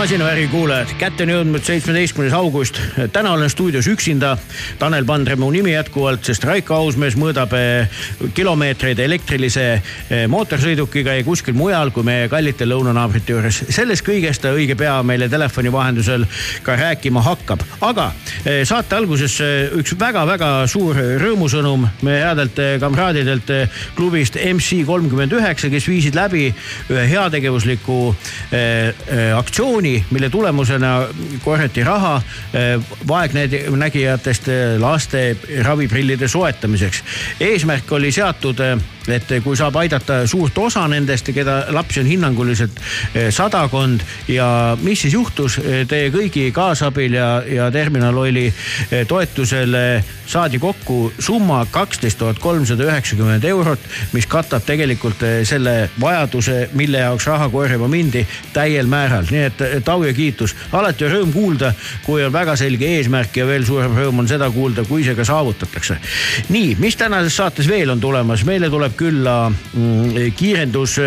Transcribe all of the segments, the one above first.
masinavärgi kuulajad, kätte on jõudnud seitsmeteistkümnes august. täna olen stuudios üksinda. Tanel Pandre mu nimi jätkuvalt, sest Raiko Ausmees mõõdab eh, kilomeetreid elektrilise eh, mootorsõidukiga ja kuskil mujal kui meie kallite lõunanaabrite juures. sellest kõigest ta õige pea meile telefoni vahendusel ka rääkima hakkab. aga eh, saate alguses üks väga-väga suur rõõmusõnum meie headelt kamraadidelt klubist MC kolmkümmend üheksa, kes viisid läbi ühe heategevusliku aktsiooni aktsiooni, mille tulemusena korjati raha vaegnägijatest laste raviprillide soetamiseks. eesmärk oli seatud et kui saab aidata suurt osa nendest, keda lapsi on hinnanguliselt sadakond ja mis siis juhtus teie kõigi kaasabil ja, ja Terminal Oili toetusel saadi kokku summa kaksteist tuhat kolmsada üheksakümmend eurot, mis katab tegelikult selle vajaduse, mille jaoks raha korjama mindi täiel määral, nii et tau ja kiitus, alati on rõõm kuulda, kui on väga selge eesmärk ja veel suurem rõõm on seda kuulda, kui see ka saavutatakse. nii, mis tänases saates veel on tulemas, meile tuleb külla mm, kiirendus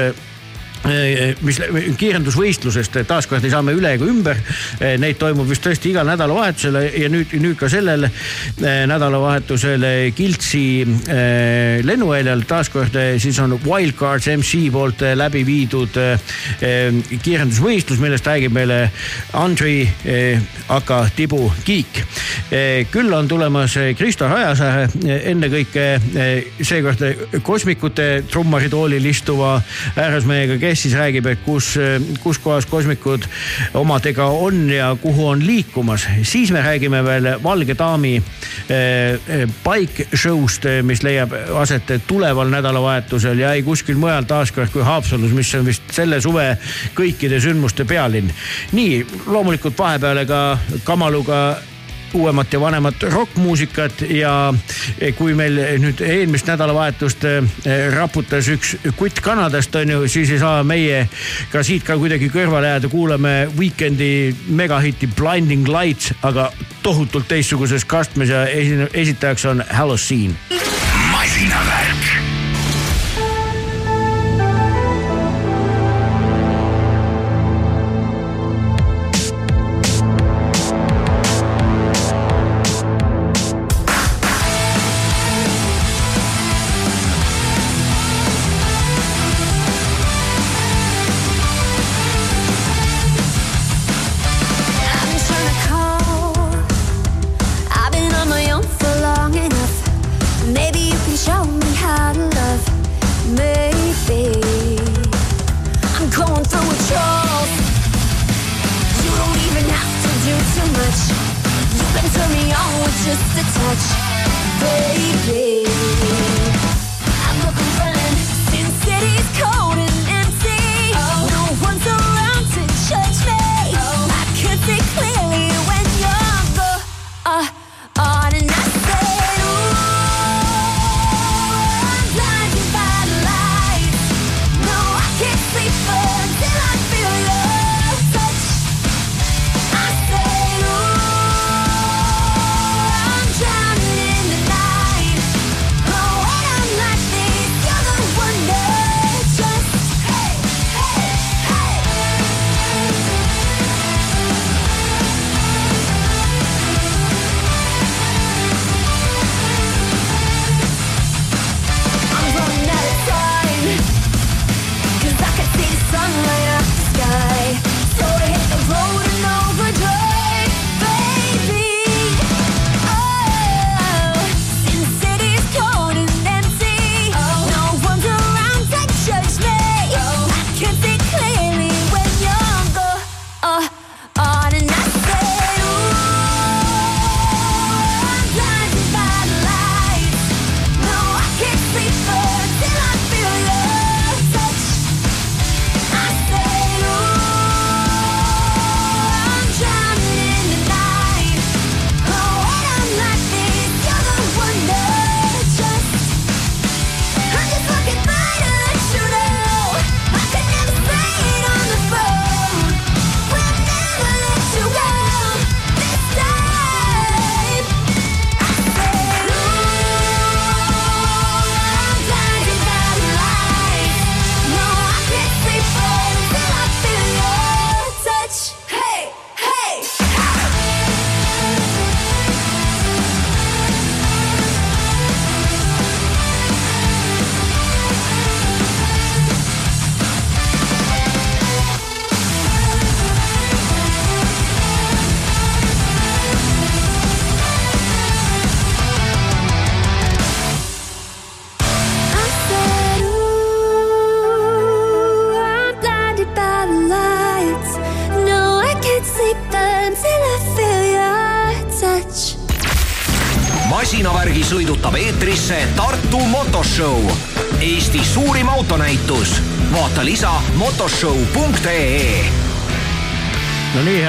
mis kiirendusvõistlusest taaskord ei saa me üle ega ümber. Neid toimub vist tõesti igal nädalavahetusel ja nüüd, nüüd ka sellel nädalavahetusel Kiltsi lennuväljal taaskord siis on Wildcards MC poolt läbi viidud kiirendusvõistlus, millest räägib meile Andrei aka Tibu Kiik. küll on tulemas Kristo Rajasaare, ennekõike seekord kosmikute trummaritoolil istuva härrasmehega, kes siis räägib, et kus, kus kohas kosmikud omadega on ja kuhu on liikumas. siis me räägime veel Valge Daami eh, bike show'st, mis leiab aset tuleval nädalavahetusel ja ei kuskil mujal taaskord kui Haapsalus, mis on vist selle suve kõikide sündmuste pealinn. nii, loomulikult vahepeale ka Kamaluga uuemat ja vanemat rokkmuusikat ja kui meil nüüd eelmist nädalavahetust eh, raputas üks kutt Kanadast on ju, siis ei saa meie ka siit ka kuidagi kõrvale jääda, kuulame Weekend'i megahitti Blinding Lights, aga tohutult teistsuguses kastmes ja esitajaks on Halocene. masinavärk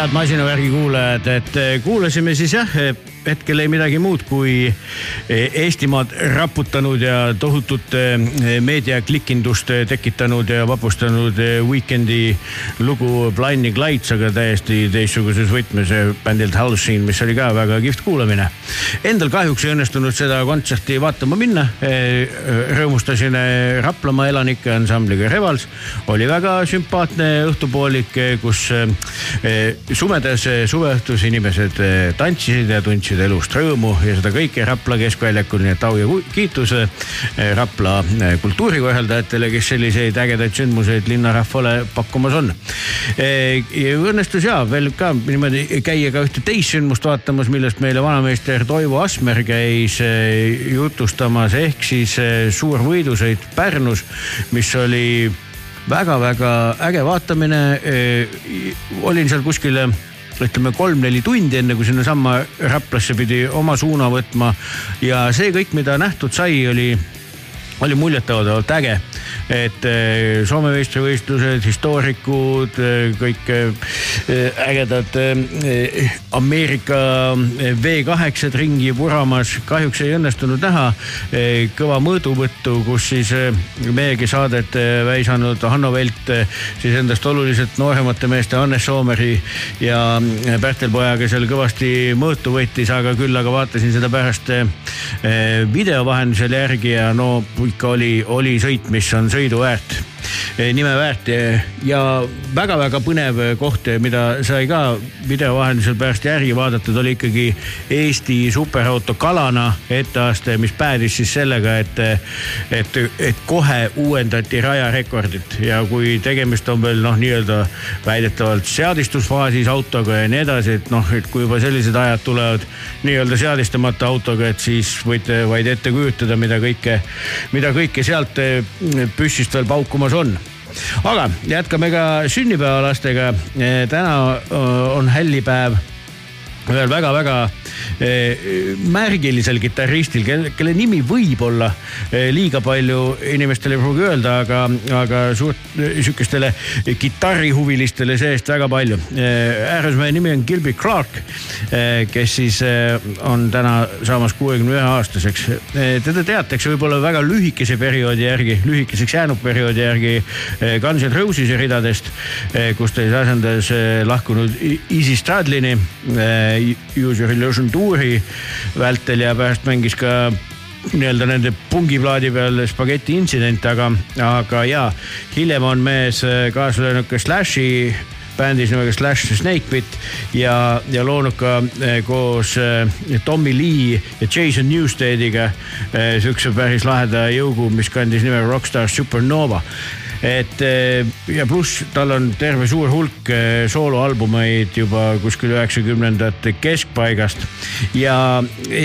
head masinavärgi kuulajad, et kuulasime siis jah hetkel ei midagi muud kui eh, Eestimaad raputanud ja tohutut eh, meediaklikindust eh, tekitanud ja vapustanud Weekend'i lugu Blinding Lights, aga täiesti teistsuguses võtmes bändilt Halcyon, mis oli ka väga kihvt kuulamine. Endal kahjuks ei õnnestunud seda kontserti vaatama minna. rõõmustasin Raplamaa elanike ansambliga Revals, oli väga sümpaatne õhtupoolik, kus sumedas suveõhtus inimesed tantsisid ja tundsid elust rõõmu ja seda kõike Rapla keskväljakul, nii et au ja kiitus eh, Rapla eh, kultuurikorraldajatele, kes selliseid ägedaid sündmuseid linnarahvale pakkumas on. Eh, õnnestus ja veel ka niimoodi käia ka ühte teist sündmust vaatamas, millest meile vanameister Toivo Asmer käis jutustamas, ehk siis suur võidusõit Pärnus, mis oli väga-väga äge vaatamine. olin seal kuskil ütleme kolm-neli tundi, enne kui sinnasamma Raplasse pidi oma suuna võtma. ja see kõik, mida nähtud sai, oli, oli muljetavaldavalt äge et eh, Soome meistrivõistlused, histoorikud, eh, kõik eh, ägedad Ameerika V8-d ringi vuramas. kahjuks ei õnnestunud näha kõva mõõduvõttu, kus siis meiegi saadet väisanud Hanno Velt siis endast oluliselt nooremate meeste Hannes Soomeri ja Pärtel Pojaga seal kõvasti mõõtu võttis, aga küll aga vaatasin seda pärast video vahendusel järgi ja no ikka oli, oli sõit, mis on sõidu väärt, nime väärt ja väga-väga põnev koht, mida sai ka video vahendusel pärast järgi vaadatud, oli ikkagi Eesti superauto Kalana etteaste, mis päädis siis sellega, et, et, et kohe uuendati rajarekordit ja kui tegemist on veel noh, nii-öelda väidetavalt seadistusfaasis autoga ja nii edasi, et noh, et kui juba sellised ajad tulevad nii-öelda seadistamata autoga, et siis võite vaid ette kujutada, mida kõike, mida kõike sealt püssist veel paukumas on aga jätkame ka sünnipäevalastega. täna on hällipäev ühel väga-väga Eh, märgilisel kitarristil, kelle nimi võib-olla eh, liiga palju inimestele ei pruugi öelda, aga, aga suurt sihukestele kitarrihuvilistele see-eest väga palju. Eh, äärmusmehe nimi on Gilby Clark, kes siis on täna saamas kuuekümne ühe aastaseks. teda teatakse võib-olla väga lühikese perioodi järgi, lühikeseks jäänud perioodi järgi Guns N Roses'i ridadest, kus ta siis asendas lahkunud Easy Stradlini, Use Your Illusion tuuri vältel ja pärast mängis ka nii-öelda nende pungiplaadi peal Spaghetti intsident, aga, aga ja hiljem on mees äh, kaasa löönud ka Slashi bändis nimega Slash Snakepit ja, ja loonud ka äh, koos äh, Tommy Lee ja Jason Newstediga siukse päris laheda jõugu, mis kandis nime Rockstar Supernova et eh, ja pluss tal on terve suur hulk eh, sooloalbumeid juba kuskil üheksakümnendate keskpaigast. Ja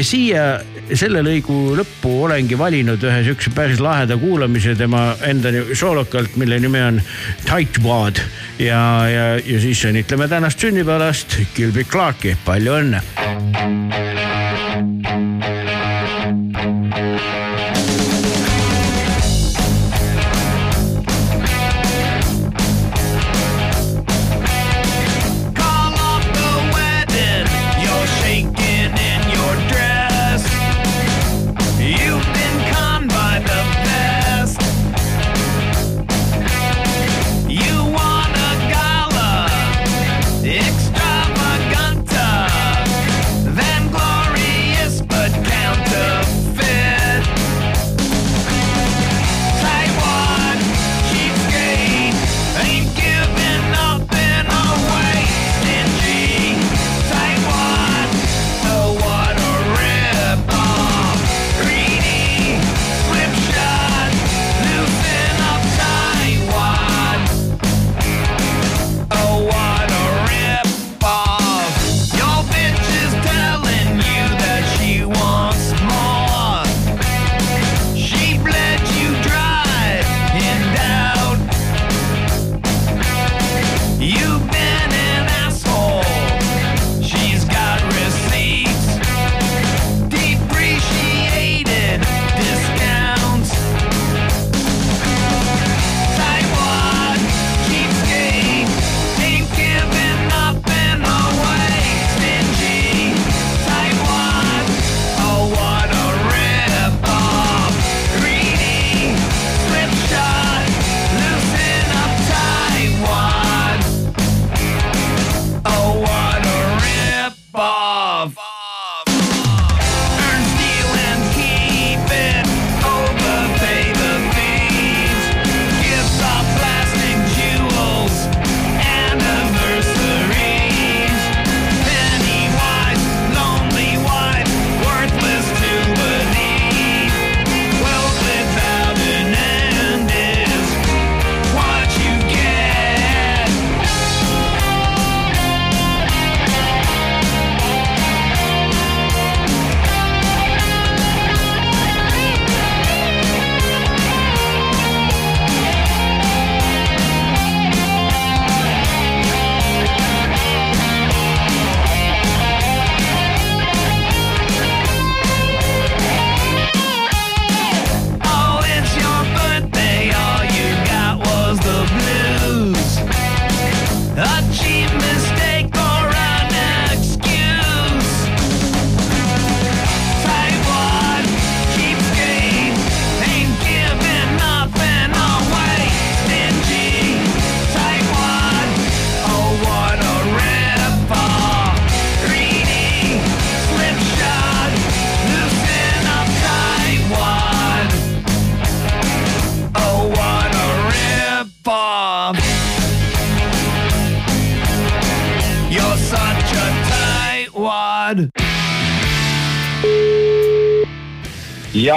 siia selle lõigu lõppu olengi valinud ühe siukse päris laheda kuulamise tema enda soolokalt, mille nimi on Tightwad ja, ja, ja siis õnnitleme tänast sünnipäevast Gilby Clarki, palju õnne.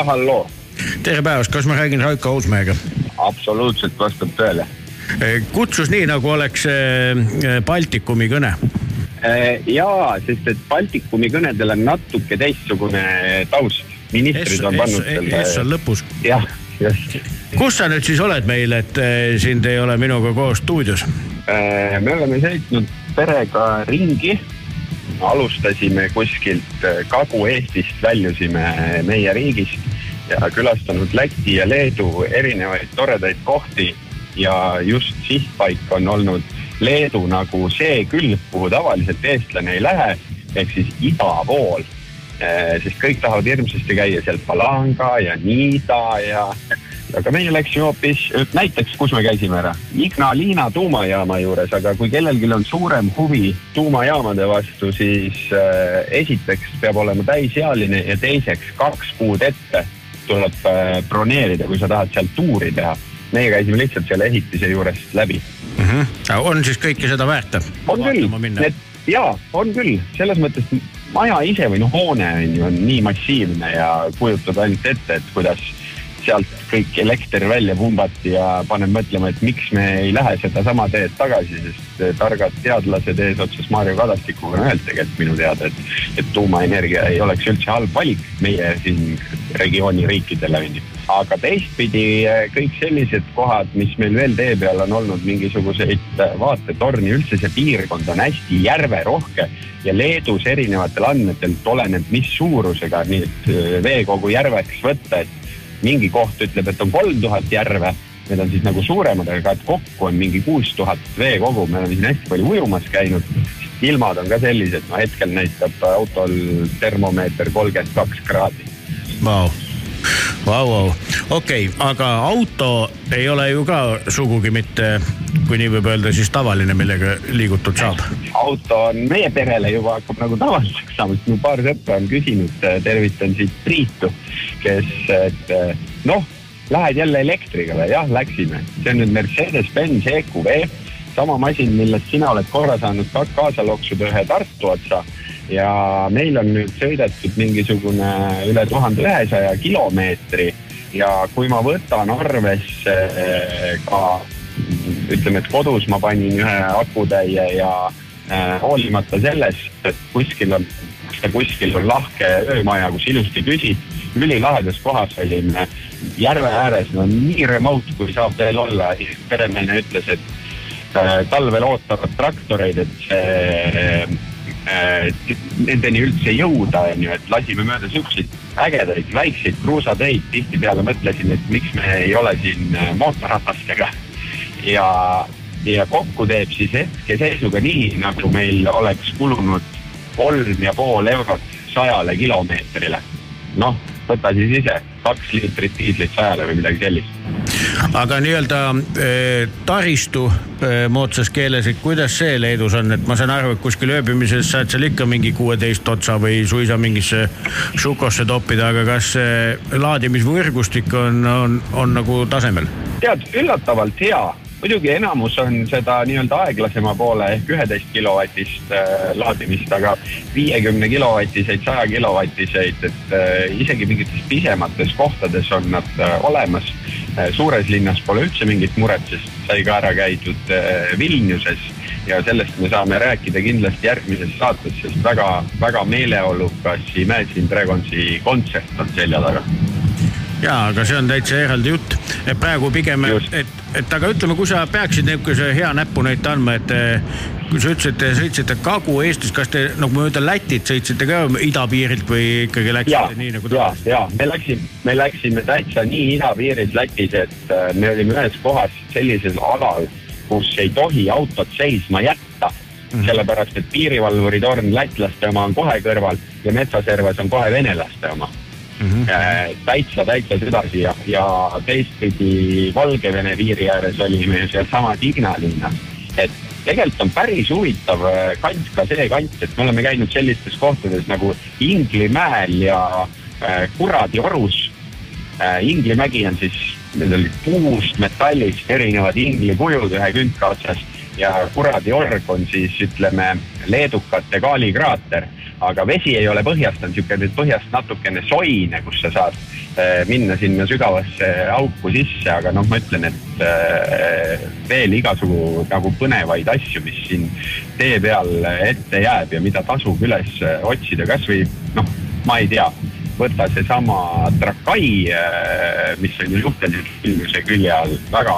Jah, halloo, tere päevast, kas ma räägin Raiko Uusmäega? absoluutselt vastab tõele. kutsus nii, nagu oleks eh, Baltikumi kõne. ja, sest et Baltikumi kõnedel on natuke teistsugune taust. ministrid on pannud S on lõpus. jah, just. kus sa nüüd siis oled meil, et sind ei ole minuga koos stuudios? me oleme sõitnud perega ringi. alustasime kuskilt Kagu-Eestist, väljusime meie riigist ja külastanud Läti ja Leedu erinevaid toredaid kohti. ja just sihtpaik on olnud Leedu nagu see külg, kuhu tavaliselt eestlane ei lähe, ehk siis ida pool. sest kõik tahavad hirmsasti käia seal Palanga ja Niida ja aga meie läksime hoopis, näiteks, kus me käisime ära, Ignalina tuumajaama juures, aga kui kellelgi on suurem huvi tuumajaamade vastu, siis äh, esiteks peab olema täisealine ja teiseks kaks kuud ette tuleb äh, broneerida, kui sa tahad seal tuuri teha. meie käisime lihtsalt selle ehitise juurest läbi mm. -hmm. on siis kõike seda väärt? on küll, need jaa, on küll, selles mõttes maja ise või noh, hoone on ju, on nii massiivne ja kujutab ainult ette, et kuidas sealt kõik elekter välja pumbati ja paneb mõtlema, et miks me ei lähe sedasama teed tagasi, sest eh, targad teadlased eesotsas Mario Kadastikuga on öelnud tegelikult minu teada, et, et tuumaenergia ei oleks üldse halb valik meie siin regiooni riikidele onju. aga teistpidi eh, kõik sellised kohad, mis meil veel tee peal on olnud mingisuguseid eh, vaatetorni, üldse see piirkond on hästi järverohke ja Leedus erinevatel andmetel oleneb, mis suurusega nüüd veekogu järveks võtta, et mingi koht ütleb, et on kolm tuhat järve. Need on siis nagu suuremad, aga et kokku on mingi kuus tuhat veekogu, me oleme siin hästi palju ujumas käinud. ilmad on ka sellised, no hetkel näitab autol termomeeter kolmkümmend kaks kraadi wow.. Vau, vau, okei, aga auto ei ole ju ka sugugi mitte, kui nii võib öelda, siis tavaline, millega liigutud saab. auto on meie perele juba hakkab nagu tavaliseks saama, sest mu paar sõpra on küsinud, tervitan siit Priitu, kes, et noh, lähed jälle elektriga või? jah, läksime. see on nüüd Mercedes-Benz EQV, sama masin, millest sina oled korra saanud ka kaasa loksuda ühe Tartu otsa ja meil on nüüd sõidetud mingisugune üle tuhande ühesaja kilomeetri ja kui ma võtan arvesse eh, ka ütleme, et kodus ma panin ühe akutäie ja äh, hoolimata sellest, et kuskil on, kuskil on lahke öömaja, kus ilusti küsid, ülilahedas kohas olime järve ääres, no nii remote kui saab veel olla. peremehe ütles, et talvel ootavad traktoreid, et see Äh, nendeni üldse jõuda, on ju, et lasime mööda siukseid ägedaid väikseid kruusateid, tihtipeale mõtlesin, et miks me ei ole siin äh, mootorratastega. ja, ja kokku teeb siis hetkeseisuga nii, nagu meil oleks kulunud kolm ja pool eurot sajale kilomeetrile. noh, võta siis ise, kaks liitrit diislit sajale või midagi sellist aga nii-öelda eh, taristu eh, moodsas keeles, et kuidas see Leedus on, et ma saan aru, et kuskil ööbimises saad seal ikka mingi kuueteist otsa või suisa mingisse šukosse toppida, aga kas laadimisvõrgustik on, on, on nagu tasemel? tead, üllatavalt hea muidugi enamus on seda nii-öelda aeglasema poole ehk üheteist kilovatist äh, laadimist, aga viiekümne kilovatiseid, saja kilovatiseid, et äh, isegi mingites pisemates kohtades on nad äh, olemas. Suures linnas pole üldse mingit muret, sest sai ka ära käidud äh, Vilniuses. Ja sellest me saame rääkida kindlasti järgmises saates, sest väga-väga meeleolukas Imagine Dragonsi kontsert on selja taga. Ja, aga see on täitsa eraldi jutt, et praegu pigem, et, et aga ütleme, kui sa peaksid niisuguse hea näpunäite andma, et eh, kui sa ütlesid, te sõitsite Kagu-Eestis, kas te nagu ma ütlen, Lätit sõitsite ka idapiirilt või ikkagi läksite ja, nii nagu ta? ja, ja me läksime, me läksime täitsa nii idapiirilt Lätis, et äh, me olime ühes kohas sellisel alal, kus ei tohi autot seisma jätta. Mm sellepärast, et piirivalvuritorn lätlaste oma on kohe kõrval ja metsaservas on kohe venelaste oma mm -hmm. täitsa, täitsa sedasi ja, ja teistpidi Valgevene piiri ääres olime sealsamas Ignalinnas. et tegelikult on päris huvitav äh, kant ka see kant, et me oleme käinud sellistes kohtades nagu Inglimäel ja äh, Kuradi orus äh,. Inglimägi on siis need olid puust, metallist, erinevad inglikujud ühe künka otsas ja kuradi org on siis ütleme leedukate kaalikraater, aga vesi ei ole põhjast, on niisugune põhjast natukene soine, kus sa saad äh, minna sinna sügavasse auku sisse, aga noh, ma ütlen, et äh, veel igasugu nagu põnevaid asju, mis siin tee peal ette jääb ja mida tasub üles otsida, kasvõi noh, ma ei tea. Võta seesama Trakai, äh, mis on ju suhteliselt Vilniuse külje all, väga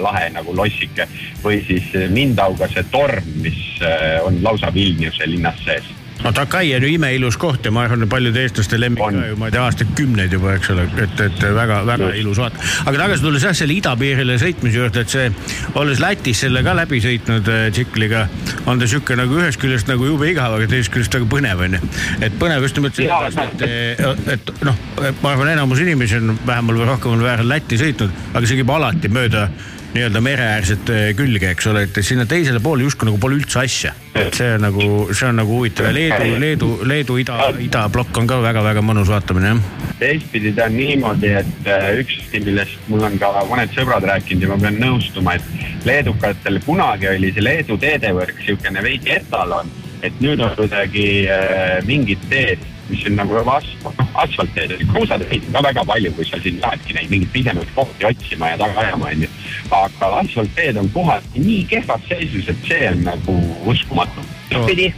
lahe nagu lossike. või siis Mindauga see torm, mis äh, on lausa Vilniuse linnas sees no Takai on ju imeilus koht ja ma arvan, paljude eestlaste lemmik ka ju, ma ei tea, aastakümneid juba, eks ole, et, et väga-väga ilus vaat. aga tagasi tulles jah, selle idapiirile sõitmise juurde, et see, olles Lätis selle ka läbi sõitnud äh, tsikliga, on ta sihuke nagu ühest küljest nagu jube igav, aga teisest küljest väga põnev onju. et põnev just nimelt sellepärast, et, et noh, ma arvan, enamus inimesi on vähemal või rohkemal määral Lätti sõitnud, aga see käib alati mööda nii-öelda mereäärset külge, eks ole, et sinna teisele poole justkui nagu pole üldse asja. et see on nagu, see on nagu huvitav ja Leedu, Leedu, Leedu ida, idablokk on ka väga-väga mõnus vaatamine, jah. teistpidi ta on niimoodi, et äh, üks asi, millest mul on ka mõned sõbrad rääkinud ja ma pean nõustuma, et leedukatel kunagi oli see Leedu teedevõrk niisugune veidi etalon, et nüüd on kuidagi äh, mingid teed mis on nagu asfalt, asfaltteed, kruusateid on ka väga palju, kui sa siin lähedki neid mingeid pisemaid kohti otsima ja taga ajama, onju. aga asfaltteed on kohati nii kehvas seisus, et see on nagu uskumatu. vastupidi,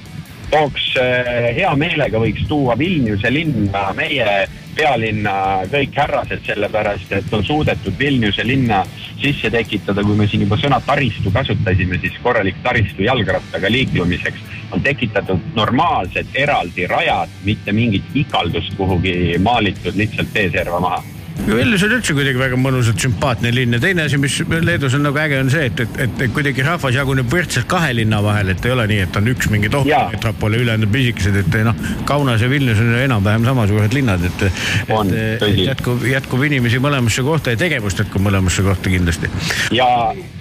tooks äh, hea meelega võiks tuua Vilniuse linna meie pealinna kõik härrased, sellepärast et on suudetud Vilniuse linna sisse tekitada, kui me siin juba sõna taristu kasutasime, siis korralik taristu jalgrattaga liiklumiseks on tekitatud normaalsed eraldi rajad, mitte mingit ikaldust kuhugi maalitud lihtsalt teeserva maha Vilnius on üldse kuidagi väga mõnusalt sümpaatne linn ja teine asi, mis Leedus on nagu äge, on see, et, et, et, kuidagi rahvas jaguneb võrdselt kahe linna vahel, et ei ole nii, et on üks mingi tohutu metropol ja ülejäänud pisikesed, et noh, Kaunas ja Vilnius on enam-vähem samasugused linnad, et, et, et jätkub, jätkub inimesi mõlemasse kohta ja tegevust jätkub mõlemasse kohta kindlasti. ja,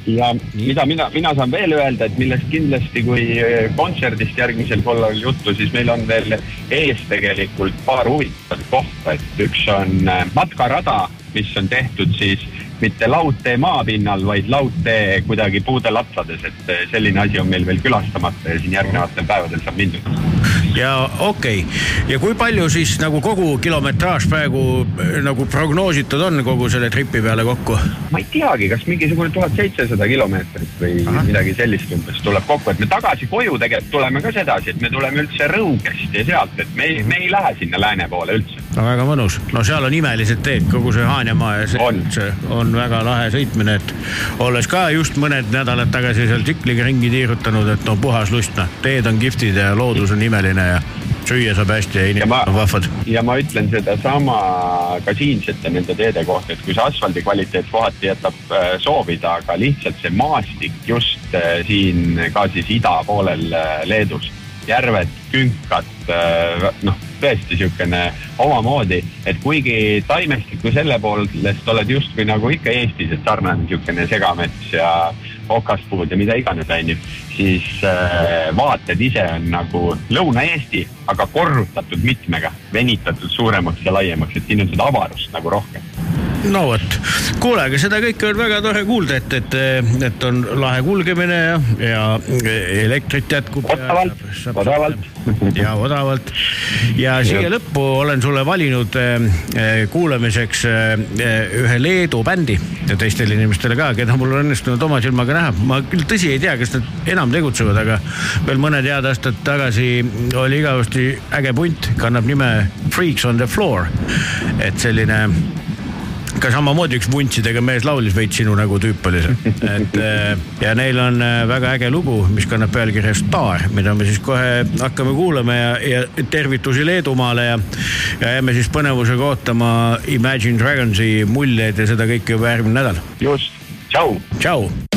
ja mida mina, mina saan veel öelda, et millest kindlasti, kui kontserdist järgmisel korral juttu, siis meil on veel ees tegelikult paar huvitavat kohta, et üks on matkarada rada, mis on tehtud siis mitte laudtee maapinnal, vaid laudtee kuidagi puude latsades, et eh, selline asi on meil veel külastamata ja siin järgnevatel päevadel saab mindud. ja okei okay., ja kui palju siis nagu kogu kilometraaž praegu eh, nagu prognoositud on kogu selle tripi peale kokku? ma ei teagi, kas mingisugune tuhat seitsesada kilomeetrit või Aha. midagi sellist umbes tuleb kokku, et me tagasi koju tegelikult tuleme ka sedasi, et me tuleme üldse Rõugest ja sealt, et me, me ei lähe sinna lääne poole üldse. No väga mõnus, no seal on imelised teed, kogu see Haanjamaa ja see on, on väga lahe sõitmine, et olles ka just mõned nädalad tagasi seal tsikliga ringi tiirutanud, et no puhas lust, noh, teed on kihvtid ja loodus on imeline ja süüa saab hästi ja inimesed on vahvad. ja ma ütlen sedasama ka siinsete nende teede kohta, et kui see asfaldi kvaliteet kohati jätab äh, soovida, aga lihtsalt see maastik just äh, siin ka siis ida poolel äh, Leedus, järved, künkad, noh tõesti niisugune omamoodi, et kuigi taimestiku selle poolest oled justkui nagu ikka Eestis, et sarnane niisugune segamets ja okaspuud ja mida iganes, onju, siis äh, vaated ise on nagu Lõuna-Eesti, aga korrutatud mitmega, venitatud suuremaks ja laiemaks, et siin on seda avarust nagu rohkem no vot, kuule, aga seda kõike on väga tore kuulda, et, et, et on lahe kulgemine ja, ja elektrit jätkub. odavalt, odavalt. ja odavalt ja siia lõppu olen sulle valinud äh, kuulamiseks äh, ühe Leedu bändi ja teistele inimestele ka, keda mul on õnnestunud oma silmaga näha. ma küll tõsi ei tea, kas nad enam tegutsevad, aga veel mõned head aastad tagasi oli igavesti äge punt, kannab nime Freaks on the floor. et selline ka samamoodi üks vuntsidega mees laulis veits sinu nägu tüüp oli see. et äh, ja neil on äh, väga äge lugu, mis kannab pealkirja Star, mida me siis kohe hakkame kuulama ja, ja tervitusi Leedumaale ja, ja jääme siis põnevusega ootama Imagine Dragonsi muljeid ja seda kõike juba järgmine nädal. just, tšau. tšau.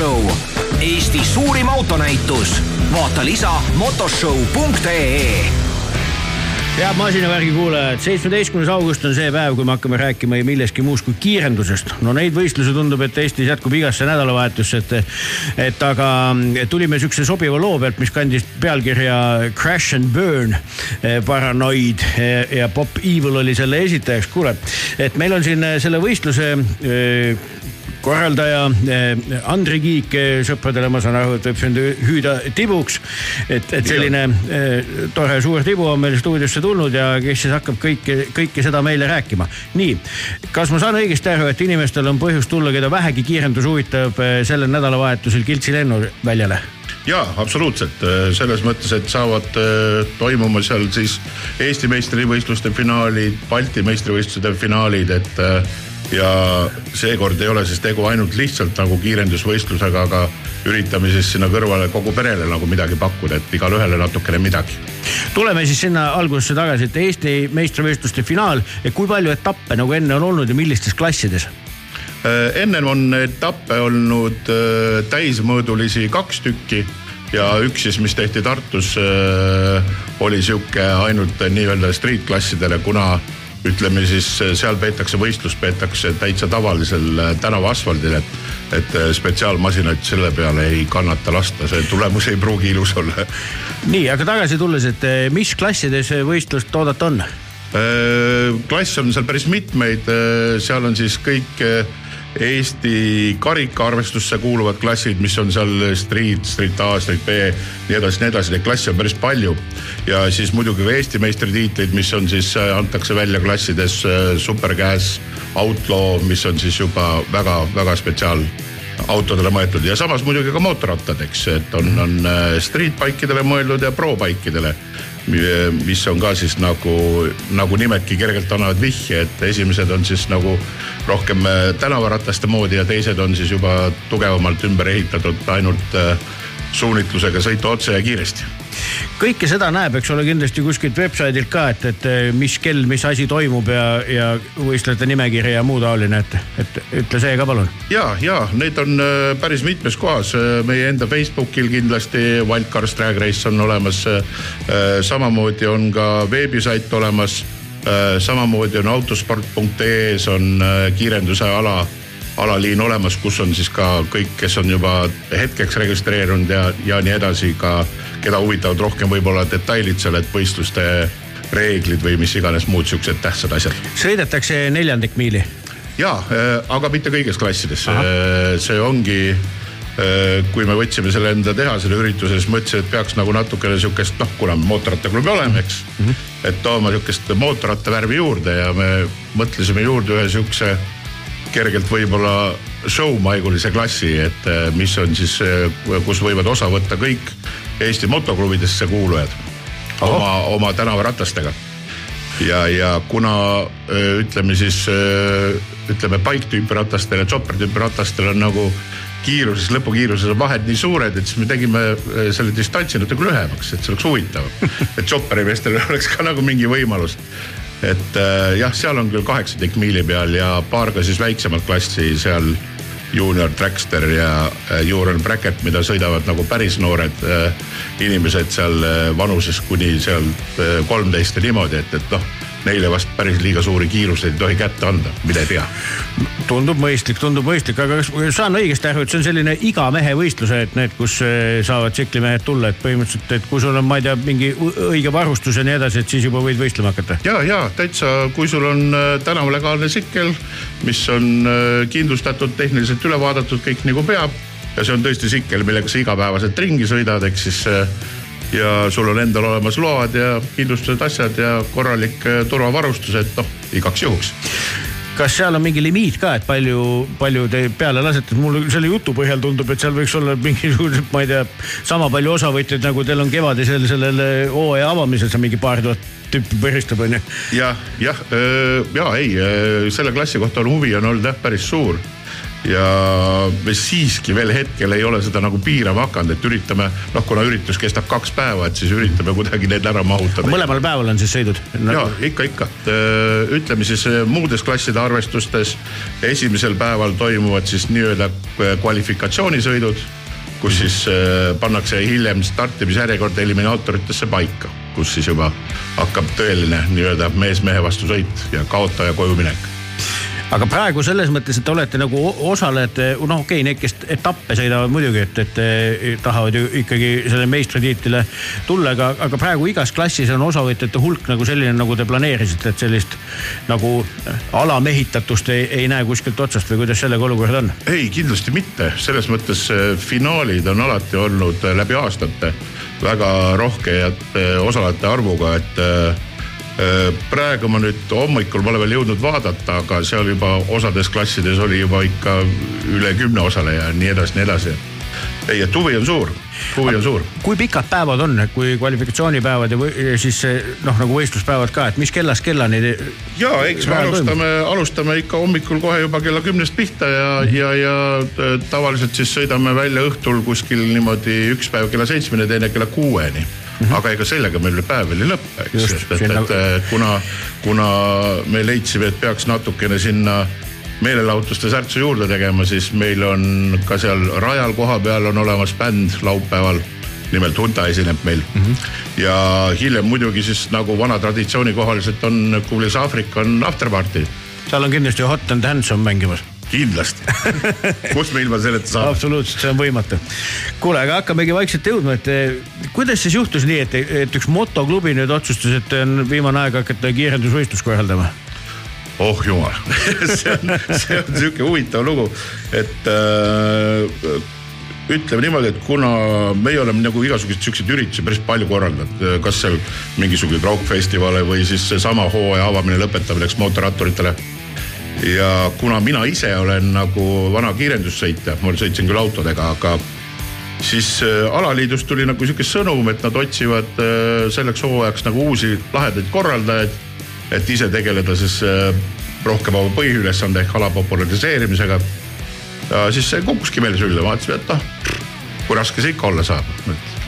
Motoshow, Eesti suurim autonäitus. vaata lisa motoshow.ee head masinavärgi kuulajad, seitsmeteistkümnes august on see päev, kui me hakkame rääkima ei millestki muust kui kiirendusest. no neid võistlusi tundub, et Eestis jätkub igasse nädalavahetusse, et, et aga tulime sihukese sobiva loo pealt, mis kandis pealkirja Crash and Burn, eh, Paranoid eh, ja Bob Evil oli selle esitajaks. kuule, et meil on siin eh, selle võistluse korraldaja eh, Andri Kiik eh, sõpradele, ma saan aru, et võib sind hüüda tibuks. et, et selline ja. tore suur tibu on meil stuudiosse tulnud ja kes siis hakkab kõike, kõike seda meile rääkima. nii, kas ma saan õigesti aru, et inimestel on põhjust tulla, keda vähegi kiirendus huvitab, sellel nädalavahetusel Kiltsi lennuväljale? ja absoluutselt selles mõttes, et saavad toimuma seal siis Eesti meistrivõistluste finaalid, Balti meistrivõistluste finaalid, et ja seekord ei ole siis tegu ainult lihtsalt nagu kiirendusvõistlusega, aga üritame siis sinna kõrvale kogu perele nagu midagi pakkuda, et igale ühele natukene midagi. tuleme siis sinna algusesse tagasi, et Eesti meistrivõistluste finaal, kui palju etappe nagu enne on olnud ja millistes klassides? Äh, ennem on etappe olnud äh, täismõõdulisi kaks tükki ja üks siis, mis tehti Tartus, äh, oli sihuke ainult nii-öelda street klassidele, kuna ütleme siis seal peetakse võistlus, peetakse täitsa tavalisel äh, tänava asfaldil, et, et äh, spetsiaalmasinaid selle peale ei kannata lasta, see tulemus ei pruugi ilus olla. nii, aga tagasi tulles, et mis klassides võistlust oodata on? klasse on seal päris mitmeid, seal on siis kõik Eesti karikaarvestusse kuuluvad klassid, mis on seal Street, Street A, Street B, nii edasi, nii edasi, neid klasse on päris palju. ja siis muidugi ka Eesti meistritiitlid, mis on siis, äh, antakse välja klassides äh, Supergas, Outlaw, mis on siis juba väga-väga spetsiaal autodele mõeldud ja samas muidugi ka mootorrattad, eks, et on, on äh, street bike idele mõeldud ja pro bike idele mis on ka siis nagu, nagu nimetki kergelt annavad vihje, et esimesed on siis nagu rohkem äh, tänavarataste moodi ja teised on siis juba tugevamalt ümber ehitatud ainult äh, suunitlusega sõita otse ja kiiresti kõike seda näeb, eks ole, kindlasti kuskilt website'ilt ka, et, et mis kell, mis asi toimub ja, ja võistlejate nimekiri ja muu taoline, et, et ütle see ka palun. ja, ja need on äh, päris mitmes kohas, meie enda Facebookil kindlasti Wildcars Drag Race on olemas. samamoodi on ka veebisait olemas samamoodi on autosport.ee-s on kiirenduse ala, alaliin olemas, kus on siis ka kõik, kes on juba hetkeks registreerunud ja, ja nii edasi ka, keda huvitavad rohkem võib-olla detailid seal, et võistluste reeglid või mis iganes muud siuksed tähtsad asjad. sõidetakse neljandik miili? ja, äh, aga mitte kõiges klassides, see ongi Äh, kui me võtsime selle enda teha, selle ürituse, siis mõtlesin, et peaks nagu natukene sihukest, noh, kuna me mootorrattaklubi oleme, eks mm. -hmm. et tooma sihukest mootorrattavärvi juurde ja me mõtlesime juurde ühe sihukese kergelt võib-olla show-maigulise klassi, et äh, mis on siis, äh, kus võivad osa võtta kõik Eesti motoklubidesse kuulujad oh. oma, oma tänavaratastega. ja, ja kuna ütleme siis ütleme bike tüüpi ratastel ja chopper tüüpi ratastel on nagu kiiruses, lõpukiiruses on vahed nii suured, et siis me tegime selle distantsi natuke lühemaks, et see oleks huvitav. et chopperi meestel oleks ka nagu mingi võimalus. Et äh, jah, seal on küll kaheksateist miili peal ja paar ka siis väiksemat klassi seal. Junior Trackster ja äh, Junior Bracket, mida sõidavad nagu päris noored inimesed seal vanuses kuni seal kolmteist ja niimoodi, et, et noh neile vast päris liiga suuri kiiruseid ei tohi kätte anda, mine tea. tundub mõistlik, tundub mõistlik, aga kas saan õigesti aru, et see on selline iga mehe võistlus, et need, kus eh, saavad tsiklimehed tulla, et põhimõtteliselt, et kui sul on, ma ei tea, mingi õige varustus ja nii edasi, et siis juba võid võistlema hakata? ja, ja täitsa, kui sul on eh, tänavalegaalne tsikkel, mis on eh, kindlustatud, tehniliselt üle vaadatud, kõik nagu peab ja see on tõesti tsikkel, millega sa igapäevaselt ringi sõidad, ehk siis ja sul on endal olemas load ja kindlustused, asjad ja korralik äh, turvavarustus, et noh, igaks juhuks. Kas seal on mingi limiit ka, et palju, palju te peale lasete, mulle selle jutu põhjal tundub, et seal võiks olla mingisugused, ma ei tea, sama palju osavõtjaid, nagu teil on kevadisel sellel hooaja avamisel, seal mingi paar tuhat tüüpi põristab, onju. jah, jah, äh, ja ei, äh, selle klassi kohta on huvi on olnud jah, päris suur ja me siiski veel hetkel ei ole seda nagu piirama hakanud, et üritame, noh, kuna üritus kestab kaks päeva, et siis üritame kuidagi need ära mahutada. mõlemal päeval on siis sõidud no.? ja ikka, ikka. ütleme siis muudes klasside arvestustes esimesel päeval toimuvad siis nii-öelda kvalifikatsioonisõidud, kus siis pannakse hiljem startimisjärjekord eliminaatoritesse paika, kus siis juba hakkab tõeline nii-öelda mees mehe vastu sõit ja kaotaja koju minek aga praegu selles mõttes, et te olete nagu osalejate, noh, okei okay,, need, kes etappe sõidavad muidugi, et, et tahavad ju ikkagi selle meistritiitlile tulla, aga, aga praegu igas klassis on osavõtjate hulk nagu selline, nagu te planeerisite, et sellist nagu alamehitatust ei, ei näe kuskilt otsast või kuidas sellega olukord on? ei, kindlasti mitte, selles mõttes äh, finaalid on alati olnud läbi aastate väga rohke äh, osalejate arvuga, et praegu ma nüüd hommikul pole veel jõudnud vaadata, aga seal juba osades klassides oli juba ikka üle kümne osaleja ja nii edasi, nii edasi. ei, et huvi on suur, huvi on suur kui pikad päevad on, kui kvalifikatsioonipäevad ja, või, ja siis noh, nagu võistluspäevad ka, et mis kellast kellani? ja eks me alustame, alustame ikka hommikul kohe juba kella kümnest pihta ja, ja, ja t- tavaliselt siis sõidame välja õhtul kuskil niimoodi üks päev kella seitsmeni, teine kella kuueni. Aga ega sellega meil päev veel ei lõpe, eks, Just, et, et, et eh, kuna, kuna me leidsime, et peaks natukene sinna meelelahutuste särtsu juurde tegema, siis meil on ka seal rajal kohapeal on olemas bänd laupäeval nimelt Hunta esineb meil mm. -hmm. ja hiljem muidugi siis nagu vana traditsiooni kohaliselt on Kuulis Aafrika on afterparty. seal on kindlasti Hot and Handsome mängimas. kindlasti. kus me ilma selleta saame? absoluutselt, see on võimatu. kuule, aga hakkamegi vaikselt jõudma, et eh, kuidas siis juhtus nii, et, et üks motoklubi nüüd otsustas, et on viimane aeg hakata kiirendusvõistlust korraldama? oh jumal see on, see on sihuke huvitav lugu, et äh, ütleme niimoodi, et kuna meie oleme nagu igasuguseid siukseid üritusi päris palju korraldanud, kas seal mingisuguseid rokkfestivale või siis seesama hooaja avamine, lõpetamine, eks mootorratturitele. Ja kuna mina ise olen nagu vana kiirendussõitja, ma sõitsin küll autodega, aga siis äh, alaliidust tuli nagu sihuke sõnum, et nad otsivad äh, selleks hooajaks nagu uusi lahedaid korraldajaid. et ise tegeleda siis äh, rohkem oma põhiülesande ehk ala populariseerimisega. ja siis see kukkuski meile sülle, vaatasime, et noh, kui raske see ikka olla saab,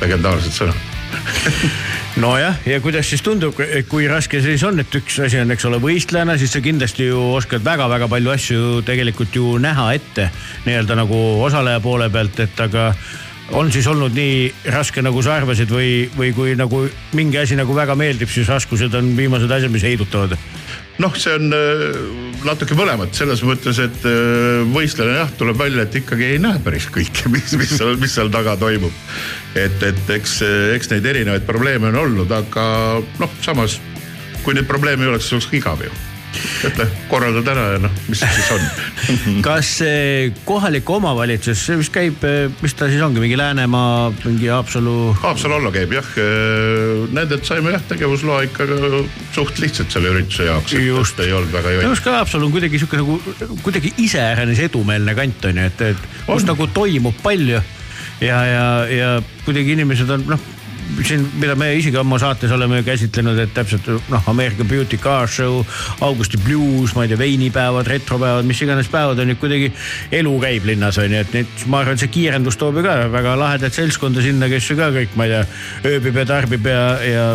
legendaarsed sõnad. nojah, ja kuidas siis tundub, kui raske see siis on, et üks asi on, eks ole, võistlejana, siis sa kindlasti ju oskad väga-väga palju asju tegelikult ju näha ette nii-öelda nagu osaleja poole pealt, et aga on siis olnud nii raske, nagu sa arvasid või, või kui nagu mingi asi nagu väga meeldib, siis raskused on viimased asjad, mis heidutavad? noh, see on äh, natuke mõlemat selles mõttes, et äh, võistlejana jah, tuleb välja, et ikkagi ei näe päris kõike, mis, mis seal, mis seal taga toimub. et, et eks, eks neid erinevaid probleeme on olnud, aga noh, samas kui neid probleeme ei oleks, siis oleks ka igav ju. noh, korraldad ära ja noh, mis siis on. kas kohalik omavalitsus, vist käib, mis ta siis ongi, mingi Läänemaa, mingi Haapsalu? Haapsalu alla käib jah, nendelt saime jah tegevusloa ikka suht lihtsalt selle ürituse jaoks. Just. ei olnud väga minu jõudnud. arust ka Haapsalu on kuidagi sihuke nagu kuidagi iseäranis edumeelne kant on ju, et, et kus On. nagu toimub palju ja, ja, ja kuidagi inimesed on noh siin, mida me isegi oma saates oleme käsitlenud, et täpselt noh, Ameerika Beauty Car Show, Augusti Blues, ma ei tea, veinipäevad, retropäevad, mis iganes päevad on ju kuidagi elu käib linnas on ju, et nüüd ma arvan, et see kiirendus toob ju ka väga lahedat seltskonda sinna, kes ju ka kõik, ma ei tea, ööbib ja tarbib ja, ja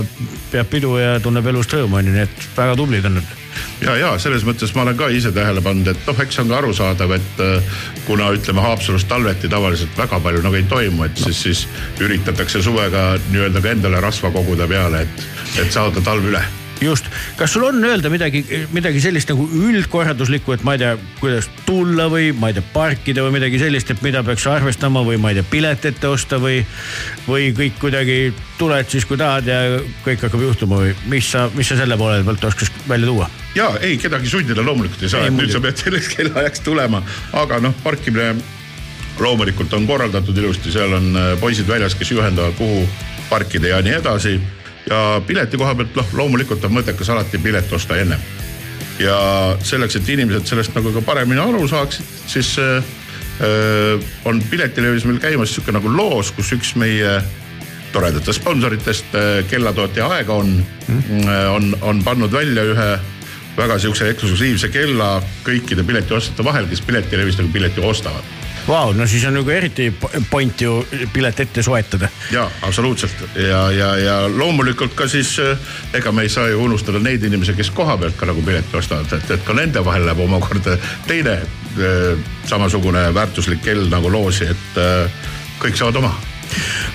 peab pidu ja tunneb elust rõõmu on ju, nii et väga tublid on nad ja, ja selles mõttes ma olen ka ise tähele pannud, et noh, eks see on ka arusaadav, et äh, kuna ütleme Haapsalus talveti tavaliselt väga palju nagu ei toimu, et siis, siis üritatakse suvega nii-öelda ka endale rasva koguda peale, et, et saada talv üle just, kas sul on öelda midagi, midagi sellist nagu üldkorralduslikku, et ma ei tea, kuidas tulla või ma ei tea, parkida või midagi sellist, et mida peaks arvestama või ma ei tea, pilet ette osta või, või kõik kuidagi tuled siis, kui tahad ja kõik hakkab juhtuma või mis sa, mis sa selle poole pealt oskaks välja tuua? Ja ei, kedagi sundida loomulikult ei saa, et nüüd sa pead selleks kellaajaks tulema, aga noh, parkimine loomulikult on korraldatud ilusti, seal on äh, poisid väljas, kes juhendavad, kuhu parkida ja nii edasi. ja pileti koha pealt noh, loomulikult on mõttekas alati pilet osta ennem. ja selleks, et inimesed sellest nagu ka paremini aru saaksid, siis äh, äh, on piletilevis meil käimas sihuke nagu loos, kus üks meie toredatest sponsoritest, kellatootja Aegon mm. on, on pannud välja ühe väga sihukese eksklusiivse kella kõikide piletiostjate vahel, kes piletilevist nagu pileti ostavad. Vau, no siis on nagu eriti po- point ju pilet ette soetada. ja absoluutselt ja, ja, ja loomulikult ka siis äh, ega me ei saa ju unustada neid inimesi, kes koha pealt ka nagu pileti ostavad, et, et ka nende vahel läheb omakorda teine äh, samasugune väärtuslik kell nagu loosi, et äh, kõik saavad oma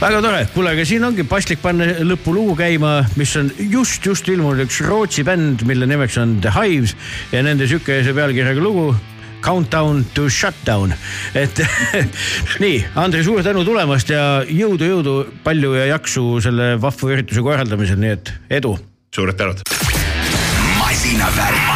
väga tore, kuule, aga siin ongi paslik panna lõpulugu käima, mis on just, just ilmunud üks Rootsi bänd, mille nimeks on The Hives ja nende sihukese pealkirjaga lugu Countdown to Shutdown, et nii, Andrei, suur tänu tulemast ja jõudu, jõudu, palju ja jaksu selle vahva ürituse korraldamisel, nii et edu. suured tänud. masinavärk.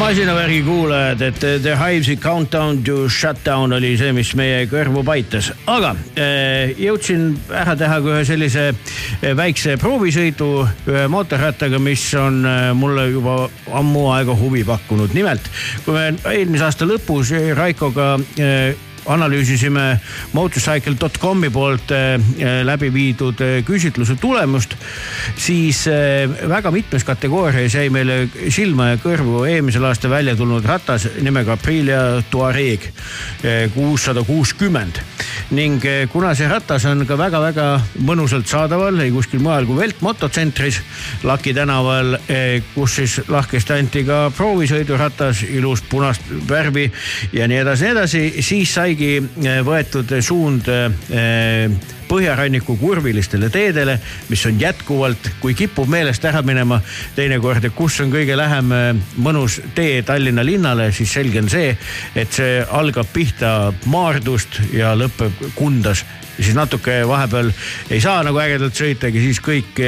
Masinavärgi kuulajad, et The Hivesi Countdown to Shutdown oli see, mis meie kõrvu paitas, aga eh, jõudsin ära teha ka ühe sellise eh, väikse proovisõidu ühe mootorrattaga, mis on eh, mulle juba ammu aega huvi pakkunud. nimelt, kui me eelmise aasta lõpus Raikoga analüüsisime motorcycle.com'i poolt läbi viidud küsitluse tulemust, siis väga mitmes kategoorias jäi meile silma ja kõrvu eelmisel aastal välja tulnud ratas nimega Aprilia Touareg kuussada kuuskümmend. Ning kuna see ratas on ka väga-väga mõnusalt saadaval, ei kuskil mujal kui Velt mototsentris Laki tänaval, kus siis lahkesti anti ka proovisõiduratas, ilus punast värvi ja nii edasi, nii edasi, siis saigi võetud suund põhjaranniku kurvilistele teedele, mis on jätkuvalt, kui kipub meelest ära minema teinekord, et kus on kõige lähem mõnus tee Tallinna linnale, siis selge on see, et see algab pihta Maardust ja lõpeb Kundas siis natuke vahepeal ei saa nagu ägedalt sõitagi, siis kõik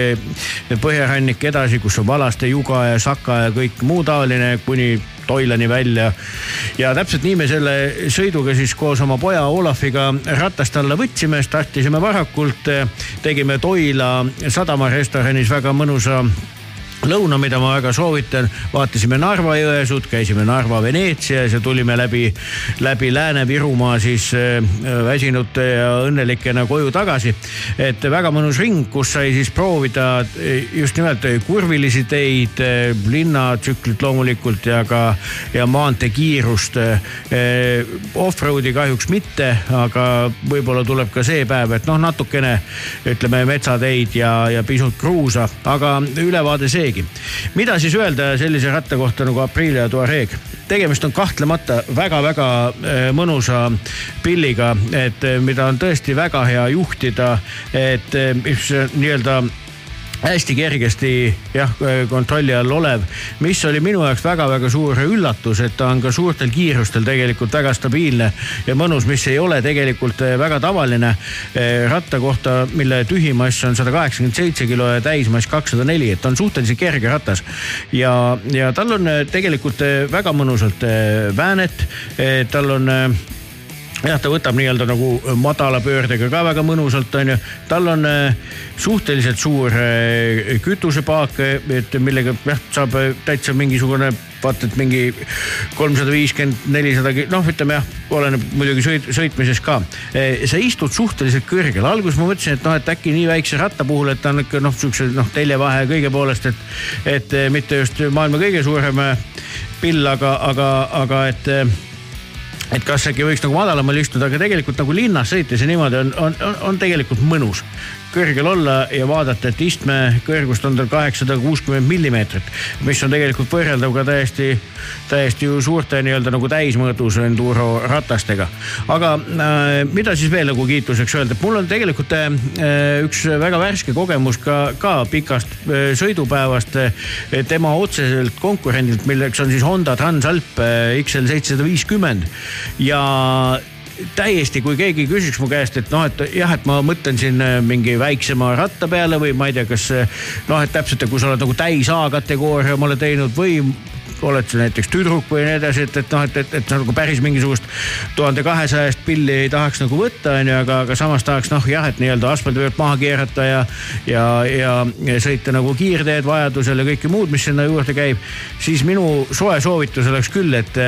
põhjarannik edasi, kus on Valaste, Juga ja Saka ja kõik muu taoline kuni Toilani välja. ja täpselt nii me selle sõiduga siis koos oma poja Olafiga ratast alla võtsime, startisime varakult, tegime Toila sadamarestoranis väga mõnusa lõuna, mida ma väga soovitan, vaatasime Narva-Jõesuud, käisime Narva-Veneetsias ja tulime läbi, läbi Lääne-Virumaa siis äh, väsinute ja õnnelikena koju tagasi. et väga mõnus ring, kus sai siis proovida äh, just nimelt kurvilisi teid, äh, linnatsüklit loomulikult ja ka, ja maanteekiirust. Offroad'i kahjuks mitte, aga võib-olla tuleb ka see päev, et noh, natukene ütleme metsateid ja, ja pisut kruusa, aga ülevaade seegi mida siis öelda sellise ratta kohta nagu Aprilia Touareg? tegemist on kahtlemata väga-väga mõnusa pilliga, et mida on tõesti väga hea juhtida, et mis nii-öelda hästi kergesti jah, kontrolli all olev, mis oli minu jaoks väga-väga suur üllatus, et ta on ka suurtel kiirustel tegelikult väga stabiilne ja mõnus, mis ei ole tegelikult väga tavaline ratta kohta, mille tühimass on sada kaheksakümmend seitse kilo ja täismass kakssada neli, et ta on suhteliselt kerge ratas. ja, ja tal on tegelikult väga mõnusalt väänet, tal on jah, ta võtab nii-öelda nagu madala pöördega ka väga mõnusalt, onju. tal on suhteliselt suur kütusepaak, et millega jah, saab täitsa mingisugune vaata, et mingi kolmsada viiskümmend, nelisada, noh, ütleme jah, oleneb muidugi sõit, sõitmisest ka. sa istud suhteliselt kõrgel, alguses ma mõtlesin, et noh, et äkki nii väikse ratta puhul, et ta on ikka noh, siukse noh, teljevahe kõige poolest, et, et mitte just maailma kõige suurem pill, aga, aga, aga et et kas äkki võiks nagu madalamal istuda, aga tegelikult nagu linnas sõites ja niimoodi on, on, on, on tegelikult mõnus kõrgel olla ja vaadata, et istme kõrgust on tal kaheksasada kuuskümmend millimeetrit, mis on tegelikult võrreldav ka täiesti, täiesti ju suurte nii-öelda nagu täismõõdus enduro ratastega. aga äh, mida siis veel nagu kiituseks öelda, mul on tegelikult äh, üks väga värske kogemus ka, ka pikast äh, sõidupäevast äh, tema otseselt konkurendilt, milleks on siis Honda Transalp äh, XL seitsesada viiskümmend ja täiesti, kui keegi küsiks mu käest, et noh, et jah, et ma mõtlen siin äh, mingi väiksema ratta peale või ma ei tea, kas noh, et täpselt, kui sa oled nagu täis A-kategooria omale teinud või oled sa näiteks tüdruk või nii edasi, et, et noh, et, et, et nagu päris mingisugust tuhande kahesajast pilli ei tahaks nagu võtta, onju, aga, aga samas tahaks noh, jah, et nii-öelda asfaldivööd maha keerata ja, ja, ja, ja sõita nagu kiirteed vajadusel ja kõike muud, mis sinna juurde käib. siis minu soe soovitus oleks küll, et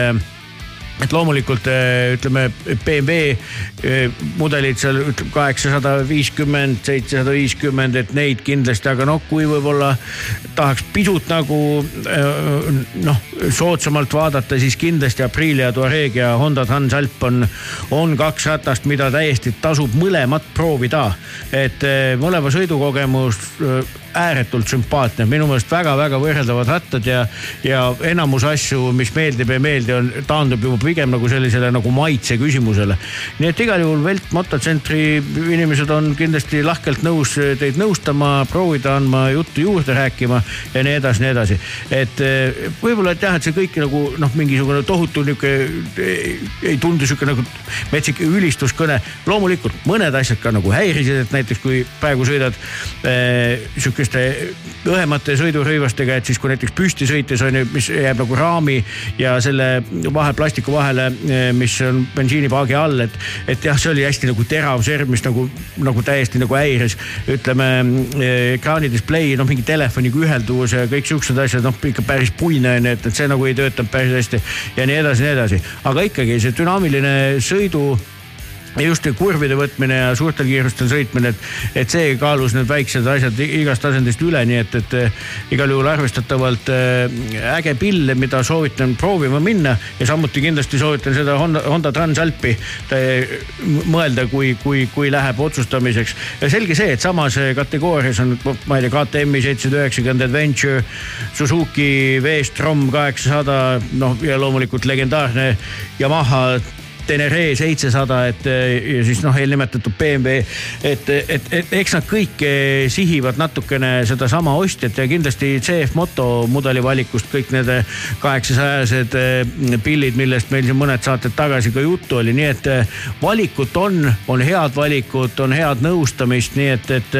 et loomulikult ütleme BMW mudelid seal ütleme kaheksasada viiskümmend, seitsesada viiskümmend, et neid kindlasti, aga noh, kui võib-olla tahaks pisut nagu noh, soodsamalt vaadata, siis kindlasti Aprilia Touareg ja Honda Transalp on, on kaks ratast, mida täiesti tasub mõlemat proovida. et mõlema sõidukogemus ääretult sümpaatne, minu meelest väga-väga võrreldavad rattad ja, ja enamus asju, mis meeldib ja ei meeldi, on, taandub juba pigem nagu sellisele nagu maitse küsimusele. nii et igal juhul Velt mototsentri inimesed on kindlasti lahkelt nõus teid nõustama, proovida andma juttu juurde rääkima ja nii edasi, nii edasi. et võib-olla, et jah, et see kõik nagu noh, mingisugune tohutu nihuke ei tundu sihuke nagu metsik ülistuskõne. loomulikult mõned asjad ka nagu häirisid, et näiteks kui praegu sõidad eh, sihuke sihukeste õhemate sõidurõivastega, et siis kui näiteks püsti sõites on ju, mis jääb nagu raami ja selle vahe plastiku vahele, mis on bensiinipaagi all, et, et jah, see oli hästi nagu terav serv, mis nagu, nagu täiesti nagu häiris. ütleme ekraani display, noh mingi telefoniga ühelduvus ja kõik siuksed asjad, noh ikka päris puine on ju, et, et see nagu ei töötanud päris hästi ja nii edasi, nii edasi. aga ikkagi see dünaamiline sõidu ja just kurvide võtmine ja suurtel kiirustel sõitmine, et, et see kaalus need väiksed asjad igast asendist üle, nii et, et igal juhul arvestatavalt äh, äge pill, mida soovitan proovima minna ja samuti kindlasti soovitan seda Honda, Honda Transalpi mõelda, kui, kui, kui läheb otsustamiseks. selge see, et samas kategoorias on, ma ei tea, KTM-i seitsesada üheksakümmend Adventure, Suzuki V-Strom kaheksasada, noh ja loomulikult legendaarne Yamaha Tenere seitsesada, et ja siis noh, eelnimetatud BMW, et, et, et eks nad kõik eh, sihivad natukene sedasama ostjat ja kindlasti CF Moto mudeli valikust kõik need kaheksasajased eh, pillid, millest meil siin mõned saated tagasi ka juttu oli, nii et eh, valikut on, on head valikut, on head nõustamist, nii et, et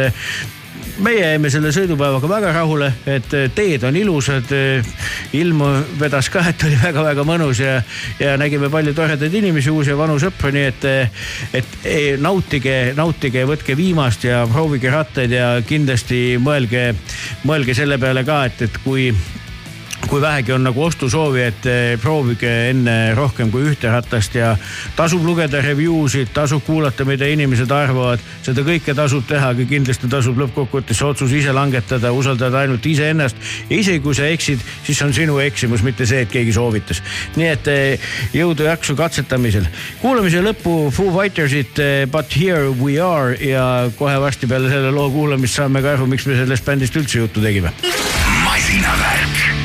meie jäime selle sõidupäevaga väga rahule, et teed on ilusad. ilm vedas ka, et oli väga-väga mõnus ja, ja nägime palju toredaid inimesi, uusi ja vanu sõpru, nii et, et nautige, nautige, võtke viimast ja proovige rattaid ja kindlasti mõelge, mõelge selle peale ka, et, et kui kui vähegi on nagu ostusoovi, et eh, proovige enne rohkem kui ühte ratast ja tasub lugeda review sid, tasub kuulata, mida inimesed arvavad. seda kõike tasub teha, aga kindlasti tasub lõppkokkuvõttes see otsus ise langetada, usaldada ainult iseennast. ja isegi kui sa eksid, siis on sinu eksimus, mitte see, et keegi soovitas. nii et eh, jõudu, jaksu katsetamisel. kuulamise lõppu Foo Fightersit eh, But here we are ja kohe varsti peale selle loo kuulamist saame ka aru, miks me sellest bändist üldse juttu tegime. masinavärk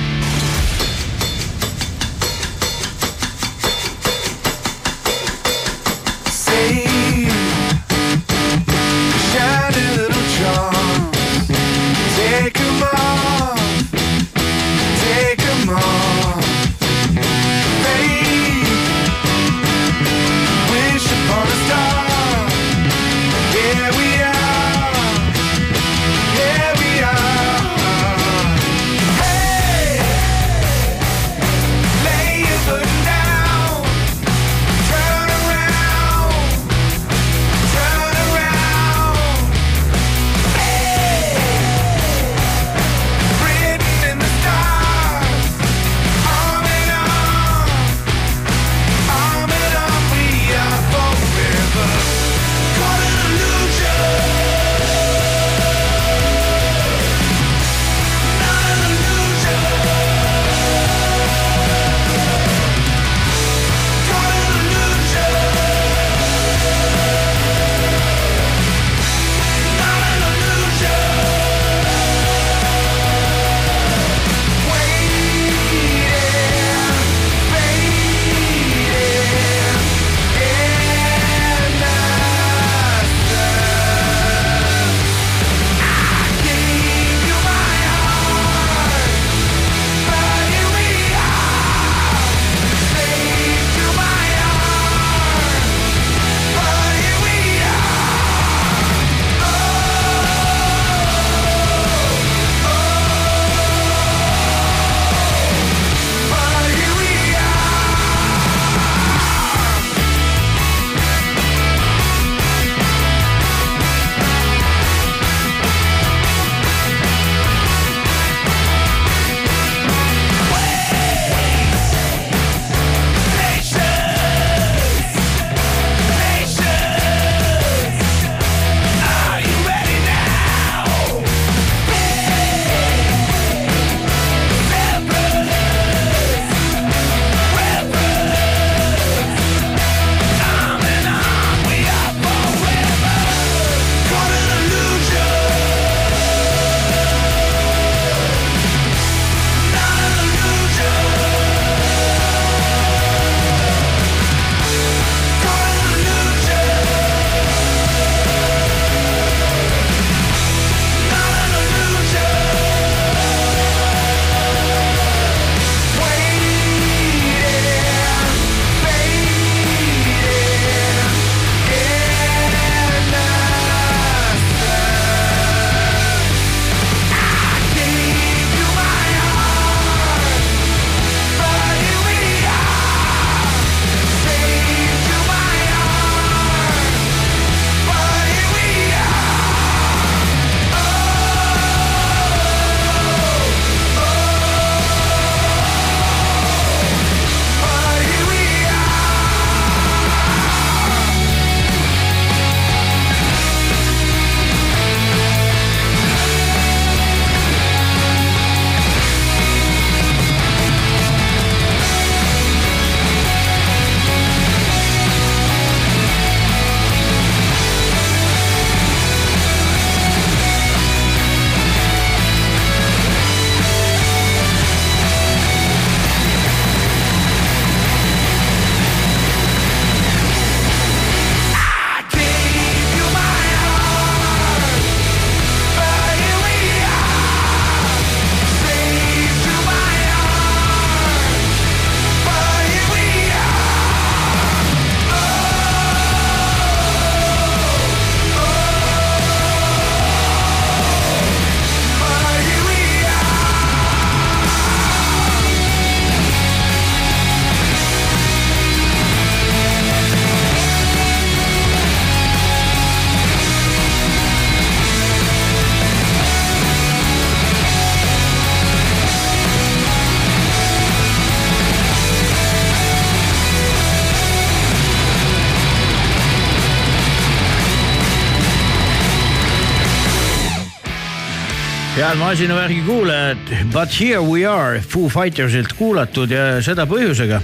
head masinavärgi kuulajad, but here we are Foo Fightersilt kuulatud ja seda põhjusega.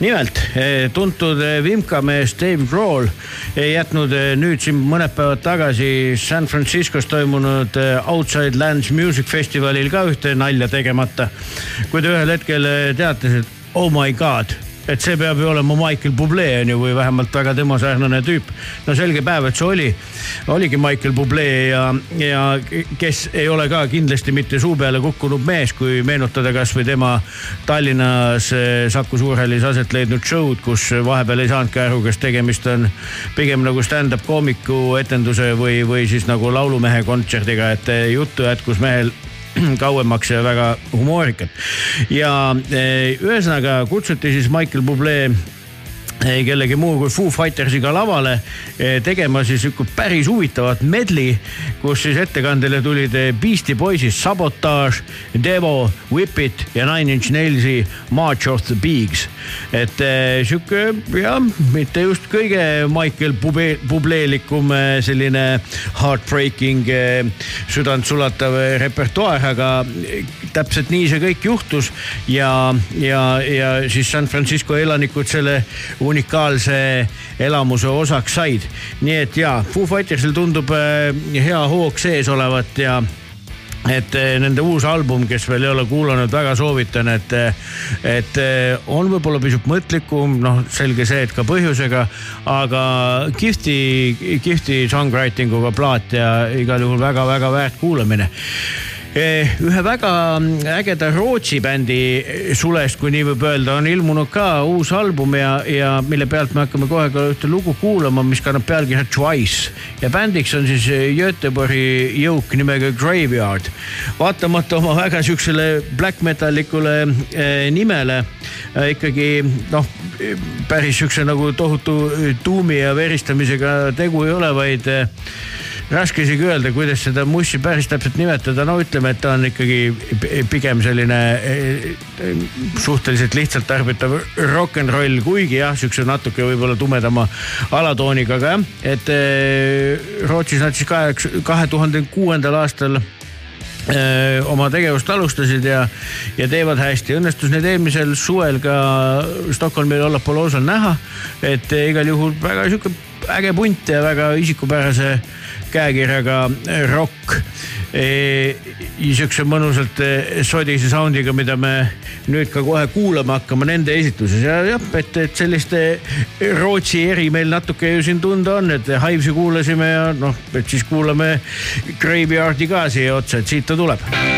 nimelt eh, tuntud eh, vimkamees Dave Grohl ei jätnud eh, nüüd siin mõned päevad tagasi San Franciscos toimunud Outside Lands Music Festivalil ka ühte nalja tegemata. kui ta ühel hetkel teatas, et oh my god et see peab ju olema Michael Bublé on ju, või vähemalt väga tema sarnane tüüp. no selge päev, et see oli, oligi Michael Bublé ja, ja kes ei ole ka kindlasti mitte suu peale kukkunud mees, kui meenutada kasvõi tema Tallinnas eh, Saku Suurhallis aset leidnud show'd, kus vahepeal ei saanudki aru, kas tegemist on pigem nagu stand-up koomiku etenduse või, või siis nagu laulumehe kontserdiga, et eh, juttu jätkus mehel kauemaks ja väga humoorikat. ja eh, ühesõnaga kutsuti siis Michael Bublé kellegi muu kui Foo Fightersiga lavale eh, tegema siis päris huvitavat medli, kus siis ettekandele tulid eh, Beastie Boysid Sabotage, Devo, Whip It ja Nine Inch Nailsi March of the Pigs. et eh, sihuke jah, mitte just kõige Michael Bublé, Bubleelikum selline heartbreaking, südant sulatav repertuaar, aga täpselt nii see kõik juhtus ja, ja, ja siis San Francisco elanikud selle unikaalse elamuse osaks said. nii et ja, Foo Fightersil tundub äh, hea hoog sees olevat ja et äh, nende uus album, kes veel ei ole kuulanud, väga soovitan, et, äh, et on võib-olla pisut mõtlikum, noh, selge see, et ka põhjusega, aga kihvti, kihvti songwriting uga plaat ja igal juhul väga-väga väärt kuulamine ühe väga ägeda Rootsi bändi sulest, kui nii võib öelda, on ilmunud ka uus album ja, ja mille pealt me hakkame kohe ka ühte lugu kuulama, mis kannab pealkirja Twice. ja bändiks on siis Göteborgi jõuk nimega Graveyard. vaatamata oma väga siuksele black metallikule eh, nimele eh, ikkagi noh, päris siukse nagu tohutu tuumi ja veristamisega tegu ei ole, vaid eh, raske isegi öelda, kuidas seda mussi päris täpselt nimetada, no ütleme, et ta on ikkagi pigem selline eh, suhteliselt lihtsalt tarbitav rock n roll, kuigi jah, siukse natuke võib-olla tumedama alatooniga, aga jah, et eh, Rootsis nad siis kahe, kahe tuhande kuuendal aastal oma tegevust alustasid ja, ja teevad hästi. õnnestus neid eelmisel suvel ka Stockholmi Lollapaloozal näha, et igal juhul väga sihuke äge punt ja väga isikupärase käekirjaga rokk e,. sihukese mõnusalt sodise sound'iga, mida me nüüd ka kohe kuulama hakkame nende esituses ja jah, et, et selliste Rootsi eri meil natuke ju siin tunda on, et Hivesi kuulasime ja noh, et siis kuulame Graveyardi ka siia otsa, et siit ta tuleb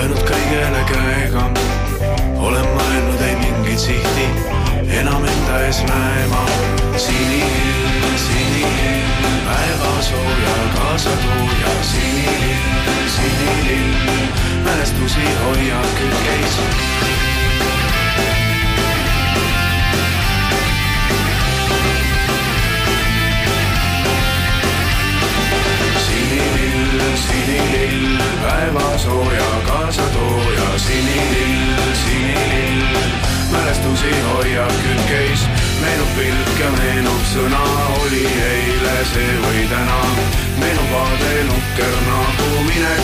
löönud kõigele käega. olen mõelnud ei mingit sihti, enam enda ees näema. sinilill, sinilill, päevasooja kaasatooja, sinilill, sinilill, mälestusi hoiab külgkeis. sinilill, sinilill, päevasooja kaasatooja, sinilill, sinilill, mälestusi hoiab külgkeis, meenub pilk ja meenub sõna, oli eile see või täna, meenub vaade nukker nagu minek.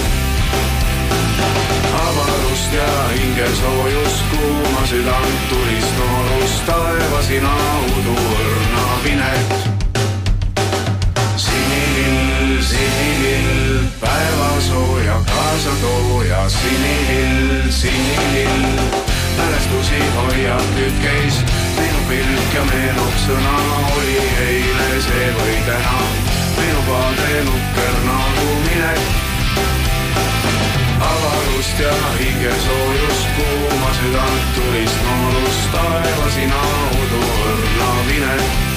avarust ja hingesoojust, kuuma südant, tulist noorust, taevasina uduvõrna pinek sinilill, sinilill, päevasooja kaasatooja, sinilill, sinilill, mälestusi hoiab külgkeis, meenub pilk ja meenub sõna, oli eile see või täna, meenub vaade nukker nagu minek. avarust ja hingesoojust, kuuma südant, tulist noorust, taevasina uduvõrna pinek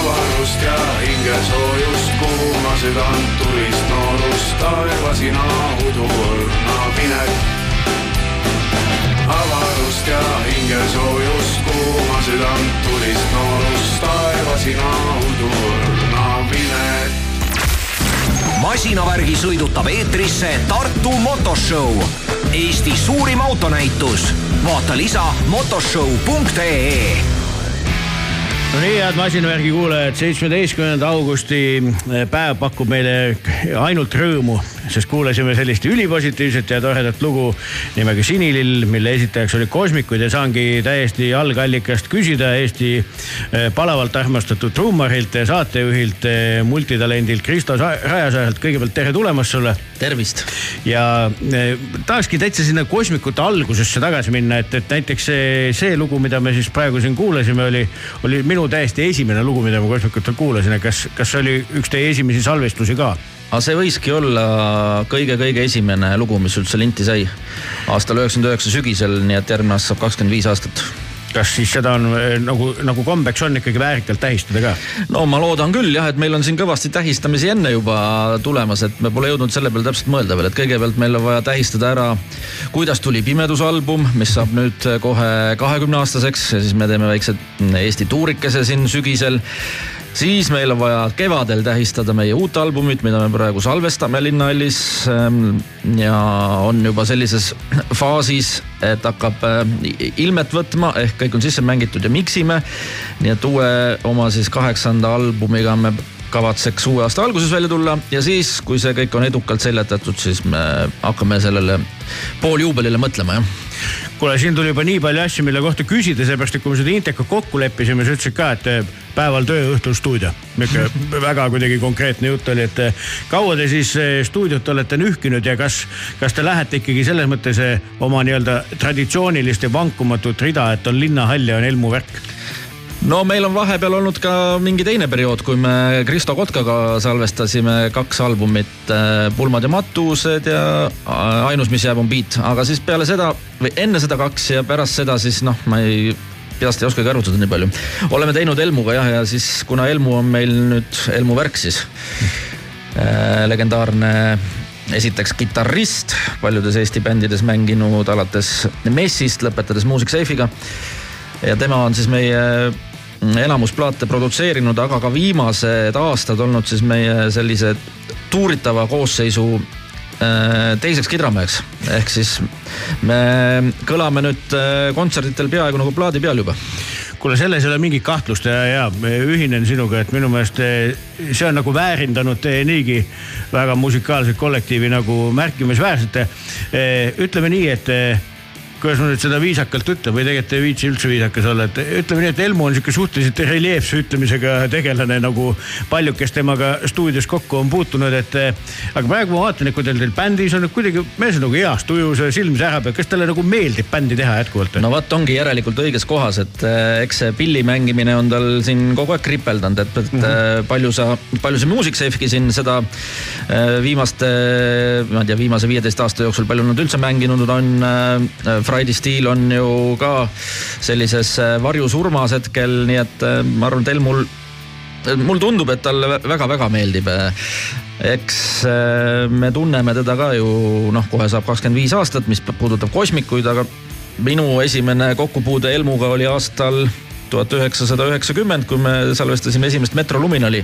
avarust ja hingesoojust, kuuma südant, tulist noorust, taevasina uduvõrna pinek. avarust ja hingesoojust, kuuma südant, tulist noorust, taevasina uduvõrna pinek. masinavärgi sõidutab eetrisse Tartu Motoshow, Eesti suurim autonäitus. vaata lisa motoshow.ee no nii, head masinavärgi kuulajad, seitsmeteistkümnenda augusti eh, päev pakub meile ainult rõõmu, sest kuulasime sellist ülipositiivset ja toredat lugu nimega Sinilill, mille esitajaks oli Kosmikud ja saangi täiesti algallikast küsida Eesti eh, palavalt armastatud trummarilt ja saatejuhilt, eh, multitalendilt Kristo Sa- Rajasaarelt. kõigepealt tere tulemast sulle. tervist. ja eh, tahakski täitsa sinna kosmikute algusesse tagasi minna, et, et näiteks see, see lugu, mida me siis praegu siin kuulasime, oli, oli minu täiesti esimene lugu, mida ma kosmikutel kuulasin, kas, kas see oli üks teie esimesi salvestusi ka? Aga see võiski olla kõige-kõige esimene lugu, mis üldse linti sai. aastal üheksakümmend üheksa sügisel, nii et järgmine aasta saab kakskümmend viis aastat. kas siis seda on eh, nagu, nagu kombeks on ikkagi väärikalt tähistada ka? no ma loodan küll jah, et meil on siin kõvasti tähistamisi enne juba tulemas, et me pole jõudnud selle peale täpselt mõelda veel, et kõigepealt meil on vaja tähistada ära, kuidas tuli Pimedusalbum, mis saab nüüd kohe kahekümne aastaseks ja siis me teeme väikse Eesti tuurikese siin sügisel siis meil on vaja kevadel tähistada meie uut albumit, mida me praegu salvestame Linnahallis. ja on juba sellises faasis, et hakkab äh, ilmet võtma ehk kõik on sisse mängitud ja miksime. nii et uue oma siis kaheksanda albumiga me kavatseks uue aasta alguses välja tulla ja siis, kui see kõik on edukalt seljatatud, siis me hakkame sellele pooljuubelile mõtlema, jah kuule, siin tuli juba nii palju asju, mille kohta küsida, sellepärast et kui me seda Inteka kokku leppisime, sa ütlesid ka, et eh, päeval töö, õhtul stuudio. niisugune väga kuidagi konkreetne jutt oli, et eh, kaua te siis eh, stuudiot olete nühkinud ja kas, kas te lähete ikkagi selles mõttes oma nii-öelda traditsioonilist ja vankumatut rida, et on linnahall ja on Elmu värk? No meil on vahepeal olnud ka mingi teine periood, kui me Kristo Kotkaga salvestasime kaks albumit, Pulmad ja matused ja äh, Ainus, mis jääb, on beat, aga siis peale seda või enne seda kaks ja pärast seda siis noh, ma ei peast ei oskagi arvutada nii palju. oleme teinud Elmuga jah, ja siis kuna Elmu on meil nüüd Elmu värk siis äh,, legendaarne esiteks kitarrist, paljudes Eesti bändides mänginud alates Messist, lõpetades Music Safe'iga ja tema on siis meie enamus plaate produtseerinud, aga ka viimased aastad olnud siis meie sellise tuuritava koosseisu äh, teiseks kidrameheks. ehk siis me kõlame nüüd äh, kontserditel peaaegu nagu plaadi peal juba. kuule, selles ei ole mingit kahtlust ja, ja ühinen sinuga, et minu meelest eh, see on nagu väärindanud teie niigi väga musikaalset kollektiivi nagu märkimisväärselt. ütleme nii, et kuidas ma nüüd seda viisakalt ütlen või tegelikult ei viitsi üldse viisakas olla, et ütleme nii, et Elmo on sihuke suhteliselt reljeefse ütlemisega tegelane nagu paljud, kes temaga stuudios kokku on puutunud, et eh, aga praegu ma vaatan, et kui teil teil bändis on kuidagi mees on nagu heas tujus ja silm särab ja kas talle nagu meeldib bändi teha jätkuvalt? no vot, ongi järelikult õiges kohas, et äh, eks see pilli mängimine on tal siin kogu aeg kripeldanud, et, et mm -hmm. palju sa, palju see Music Safe'gi siin seda viimaste, ma ei tea, viimase viieteist aasta jooksul, palju nad üldse mänginud on Friday Steel on ju ka sellises äh, varjusurmas hetkel, nii et äh, ma arvan, et Elmul, mulle tundub, et talle väga-väga meeldib. eks äh, me tunneme teda ka ju noh, kohe saab kakskümmend viis aastat, mis puudutab kosmikuid, aga minu esimene kokkupuude Elmuga oli aastal tuhat üheksasada üheksakümmend, kui me salvestasime esimest Metro Luminali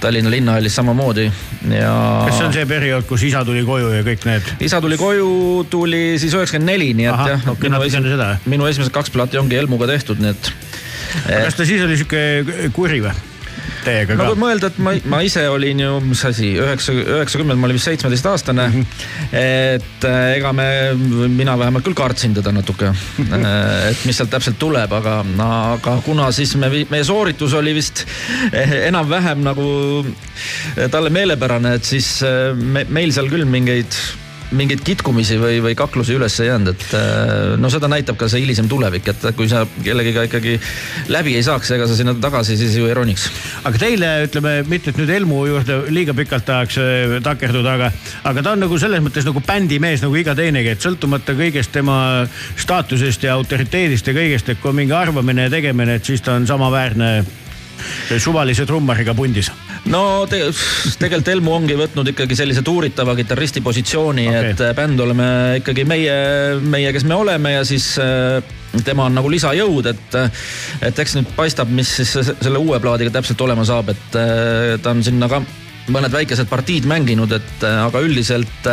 Tallinna linnahallis samamoodi ja. kas see on see periood, kus isa tuli koju ja kõik need? isa tuli koju, tuli siis üheksakümmend neli, nii et jah minu natuke enne seda. esimesed, minu esimesed kaks plaati ongi Elmuga tehtud, nii et. kas ta siis oli sihuke kuri või? Teiega no ka kui? mõelda, et ma, ma ise olin ju, mis asi, üheksa, üheksakümmend, ma olin vist seitsmeteistaastane mm. -hmm. et äh, ega me, mina vähemalt küll kartsin teda natuke, et mis sealt täpselt tuleb, aga, aga kuna siis me, meie sooritus oli vist eh, enam-vähem nagu talle meelepärane, et siis äh, me, meil seal küll mingeid mingeid kitkumisi või, või kaklusi üles ei jäänud, et äh, no seda näitab ka see hilisem tulevik, et kui sa kellegiga ikkagi läbi ei saaks, ega sa sinna tagasi siis ju ei roniks. aga teile ütleme, mitte et nüüd Elmu juurde liiga pikalt tahaks äh, takerduda, aga, aga ta on nagu selles mõttes nagu bändimees nagu iga teinegi, et sõltumata kõigest tema staatusest ja autoriteedist ja kõigest, et kui on mingi arvamine ja tegemine, et siis ta on samaväärne suvalise trummariga pundis. No te, tegelikult Elmu ongi võtnud ikkagi sellise tuuritava kitarristi positsiooni okay., et bänd oleme ikkagi meie, meie, kes me oleme ja siis äh, tema on nagu lisajõud, et, et eks nüüd paistab, mis siis se- selle uue plaadiga täpselt olema saab, et äh, ta on sinna ka mõned väikesed partiid mänginud, et äh, aga üldiselt,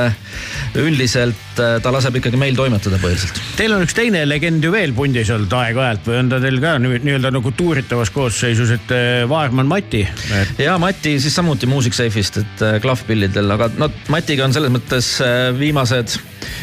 üldiselt äh, ta laseb ikkagi meil toimetada põhiliselt. Teil on üks teine legend ju veel pundis olnud aeg-ajalt või on ta teil ka nii-öelda nagu tuuritavas koosseisus, et äh, Vaarman Mati et...? ja Mati siis samuti Music Safe'ist, et äh, klahvpillidel, aga no Matiga on selles mõttes äh, viimased,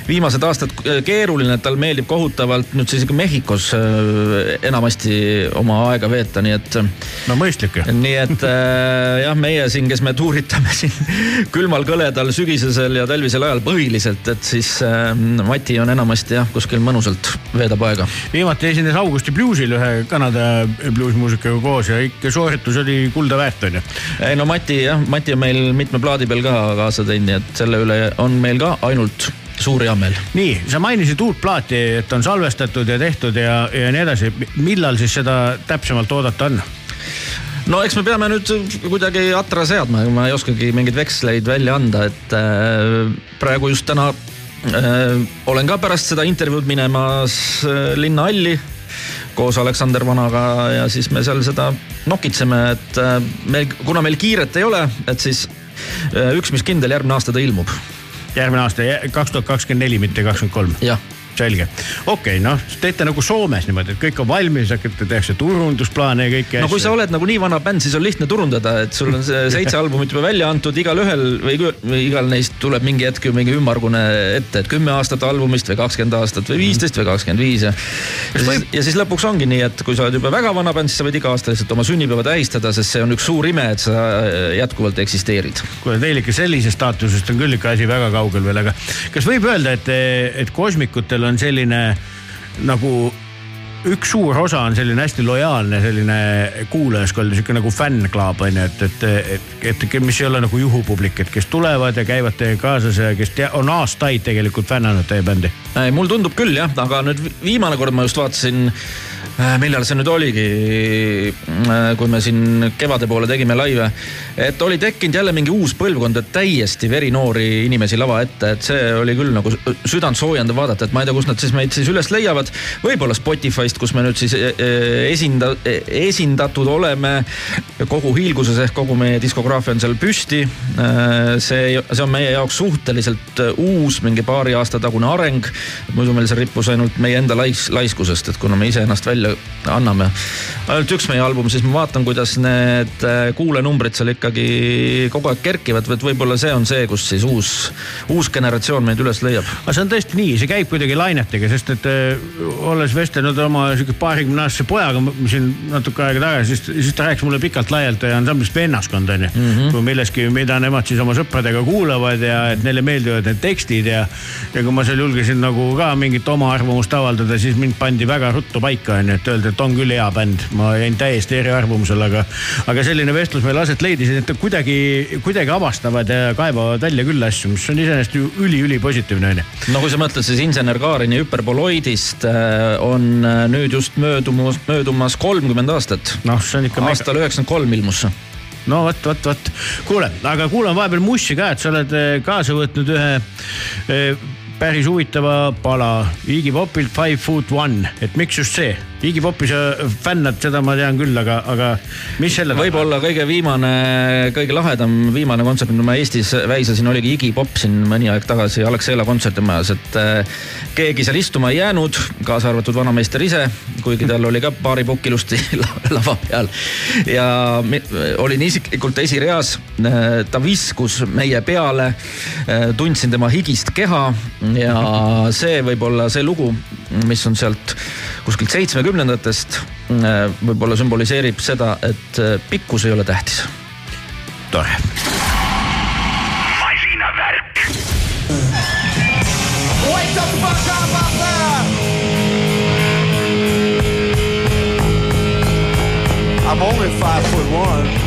viimased aastad äh, keeruline, et tal meeldib kohutavalt nüüd siis ikka Mehhikos äh, enamasti oma aega veeta, nii et. no mõistlik ju. nii et äh, jah, meie siin, kes me tuuritame siin külmal, kõledal, sügisesel ja talvisel ajal põhiliselt, et siis äh, Mati on enamasti jah, kuskil mõnusalt veedab aega. viimati esines Augusti Bluesil ühe Kanada bluusmuusikaga koos ja ikka sooritus oli kulda väärt onju. ei no Mati jah, Mati on meil mitme plaadi peal ka kaasa teinud, nii et selle üle on meil ka ainult suur heameel. nii, sa mainisid uut plaati, et on salvestatud ja tehtud ja, ja nii edasi. millal siis seda täpsemalt oodata on? No eks me peame nüüd kuidagi atra seadma, ma ei oskagi mingeid veksleid välja anda, et äh, praegu just täna äh, olen ka pärast seda intervjuud minemas äh, linnahalli koos Aleksander Vanaga ja siis me seal seda nokitseme, et meil, kuna meil kiiret ei ole, et siis üks, mis kindel, järgmine aasta ta ilmub. järgmine aasta, kaks tuhat kakskümmend neli, mitte kakskümmend kolm. jah, selge, okei okay, noh, teete nagu Soomes niimoodi, et kõik on valmis, hakkate, tehakse turundusplaane ja kõike no kui sa oled nagu nii vana bänd, siis on lihtne turundada, et sul on see seitse albumit juba välja antud, igalühel või, või igal neist tuleb mingi hetk ju mingi ümmargune ette, et kümme aastat albumist või kakskümmend aastat või viisteist või kakskümmend viis ja. siis, ja siis lõpuks ongi nii, et kui sa oled juba väga vana bänd, siis sa võid iga aasta lihtsalt oma sünnipäeva tähistada, sest see on üks suur ime, et sa jätkuvalt eksisteerid. kuule, teil ikka sellisest staatusest on küll ikka asi väga kaugel veel, aga kas võib öelda, et, et kosmikutel on selline nagu üks suur osa on selline hästi lojaalne selline kuulajaskond, sihuke nagu fännklaab on ju, et, et, et, et mis ei ole nagu juhupublik, et kes tulevad ja käivad teiega kaasas ja kes tea, on aastaid tegelikult fännanud teie bändi. mul tundub küll jah, aga nüüd viimane kord ma just vaatasin millal see nüüd oligi, äh, kui me siin kevade poole tegime laive, et oli tekkinud jälle mingi uus põlvkond, et täiesti verinoori inimesi lava ette, et see oli küll nagu südant soojendav vaadata, et ma ei tea, kust nad siis meid siis üles leiavad. võib-olla Spotify'st, kus me nüüd siis e, esinda-, esindatud oleme kogu hiilguses ehk kogu meie diskograafia on seal püsti. Äh, see, see on meie jaoks suhteliselt uus, mingi paari aasta tagune areng. muidu meil see rippus ainult meie enda lais-, laiskusest, et kuna me ise ennast välja välja anname. ainult üks meie album, siis ma vaatan, kuidas need äh, kuulanumbrid seal ikkagi kogu aeg kerkivad, et võib-olla see on see, kus siis uus, uus generatsioon meid üles leiab. aga see on tõesti nii, see käib kuidagi lainetega, sest et äh, olles vestelnud oma sihuke paarikümne aastase pojaga siin natuke aega tagasi, siis, siis ta rääkis mulle pikalt-laialt ansamblist Vennaskond onju mm -hmm. kui millestki, mida nemad siis oma sõpradega kuulavad ja et neile meeldivad need tekstid ja, ja kui ma seal julgesin nagu ka mingit oma arvamust avaldada, siis mind pandi väga ruttu paika onju et öelda, et on küll hea bänd. ma jäin täiesti eriarvamusele, aga, aga selline vestlus meil aset leidis, et kuidagi, kuidagi avastavad ja kaebavad välja küll asju, mis on iseenesest ju üli-ülipositiivne onju. no kui sa mõtled siis insener Kaarini hüperboloidist äh, on äh, nüüd just möödumas, möödumas kolmkümmend aastat. noh, see on ikka. aastal üheksakümmend kolm ilmus see no vot, vot, vot. kuule, aga kuulame vahepeal Mussi ka, et sa oled äh, kaasa võtnud ühe päris huvitava pala Iggy Popilt Five Foot One, et miks just see? Iggy Popi sa fännad, seda ma tean küll, aga, aga mis selle võib-olla kõige viimane, kõige lahedam viimane kontsert, mida ma Eestis väisasin, oligi Iggy Pop siin mõni aeg tagasi Alexela kontserdimajas, et äh, keegi seal istuma ei jäänud, kaasa arvatud vanameister ise, kuigi tal oli ka paari pukk ilusti lava peal. ja olin isiklikult esireas, äh, ta viskus meie peale, äh, tundsin tema higist keha ja see võib olla see lugu, mis on sealt kuskilt seitsmekümnendatest, äh, võib-olla sümboliseerib seda, et äh, pikkus ei ole tähtis. tore. masinavärk. Wake the fuck up out there! I'm only five foot one.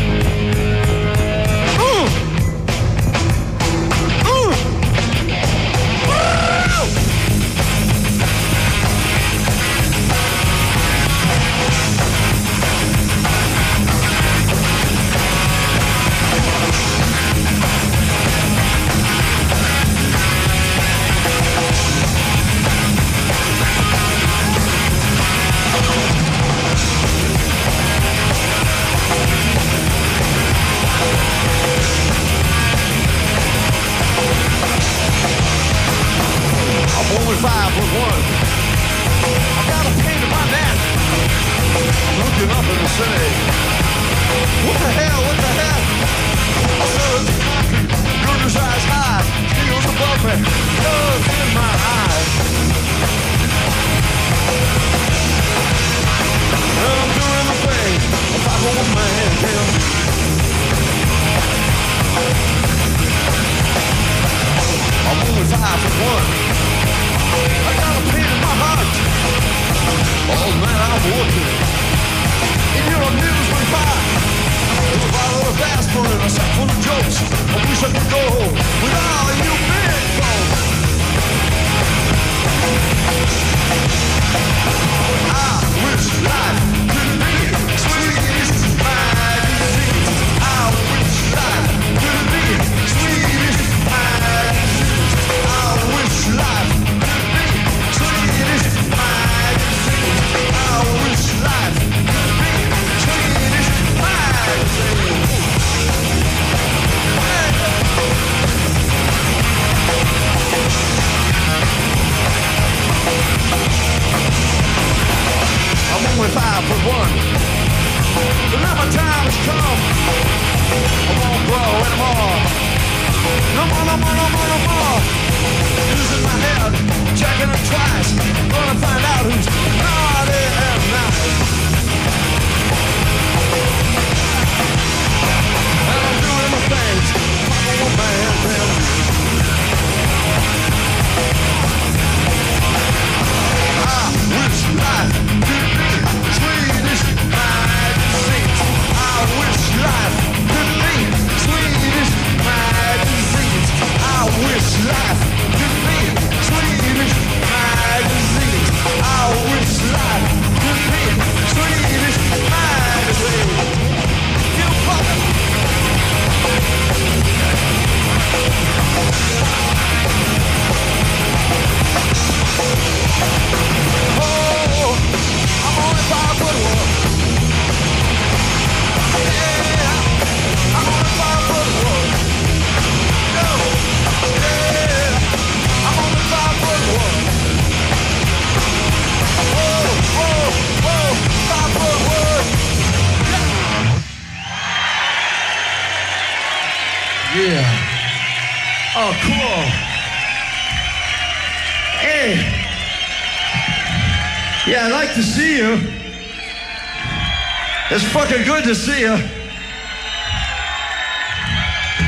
Fucking good to see you.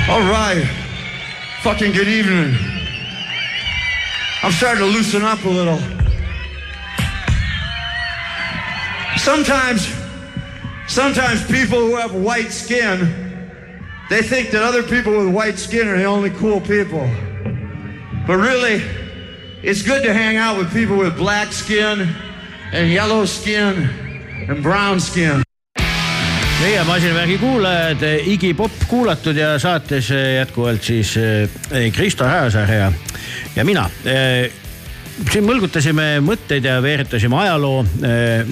All right. Fucking good evening. I'm starting to loosen up a little. Sometimes, sometimes people who have white skin, they think that other people with white skin are the only cool people. But really, it's good to hang out with people with black skin and yellow skin and brown skin. Meie masinavärgi kuulajad, Iggy Pop kuulatud ja saates eh, jätkuvalt siis eh, Kristo Hääsaar ja, ja mina. siin mõlgutasime mõtteid ja veeretasime ajaloo eh,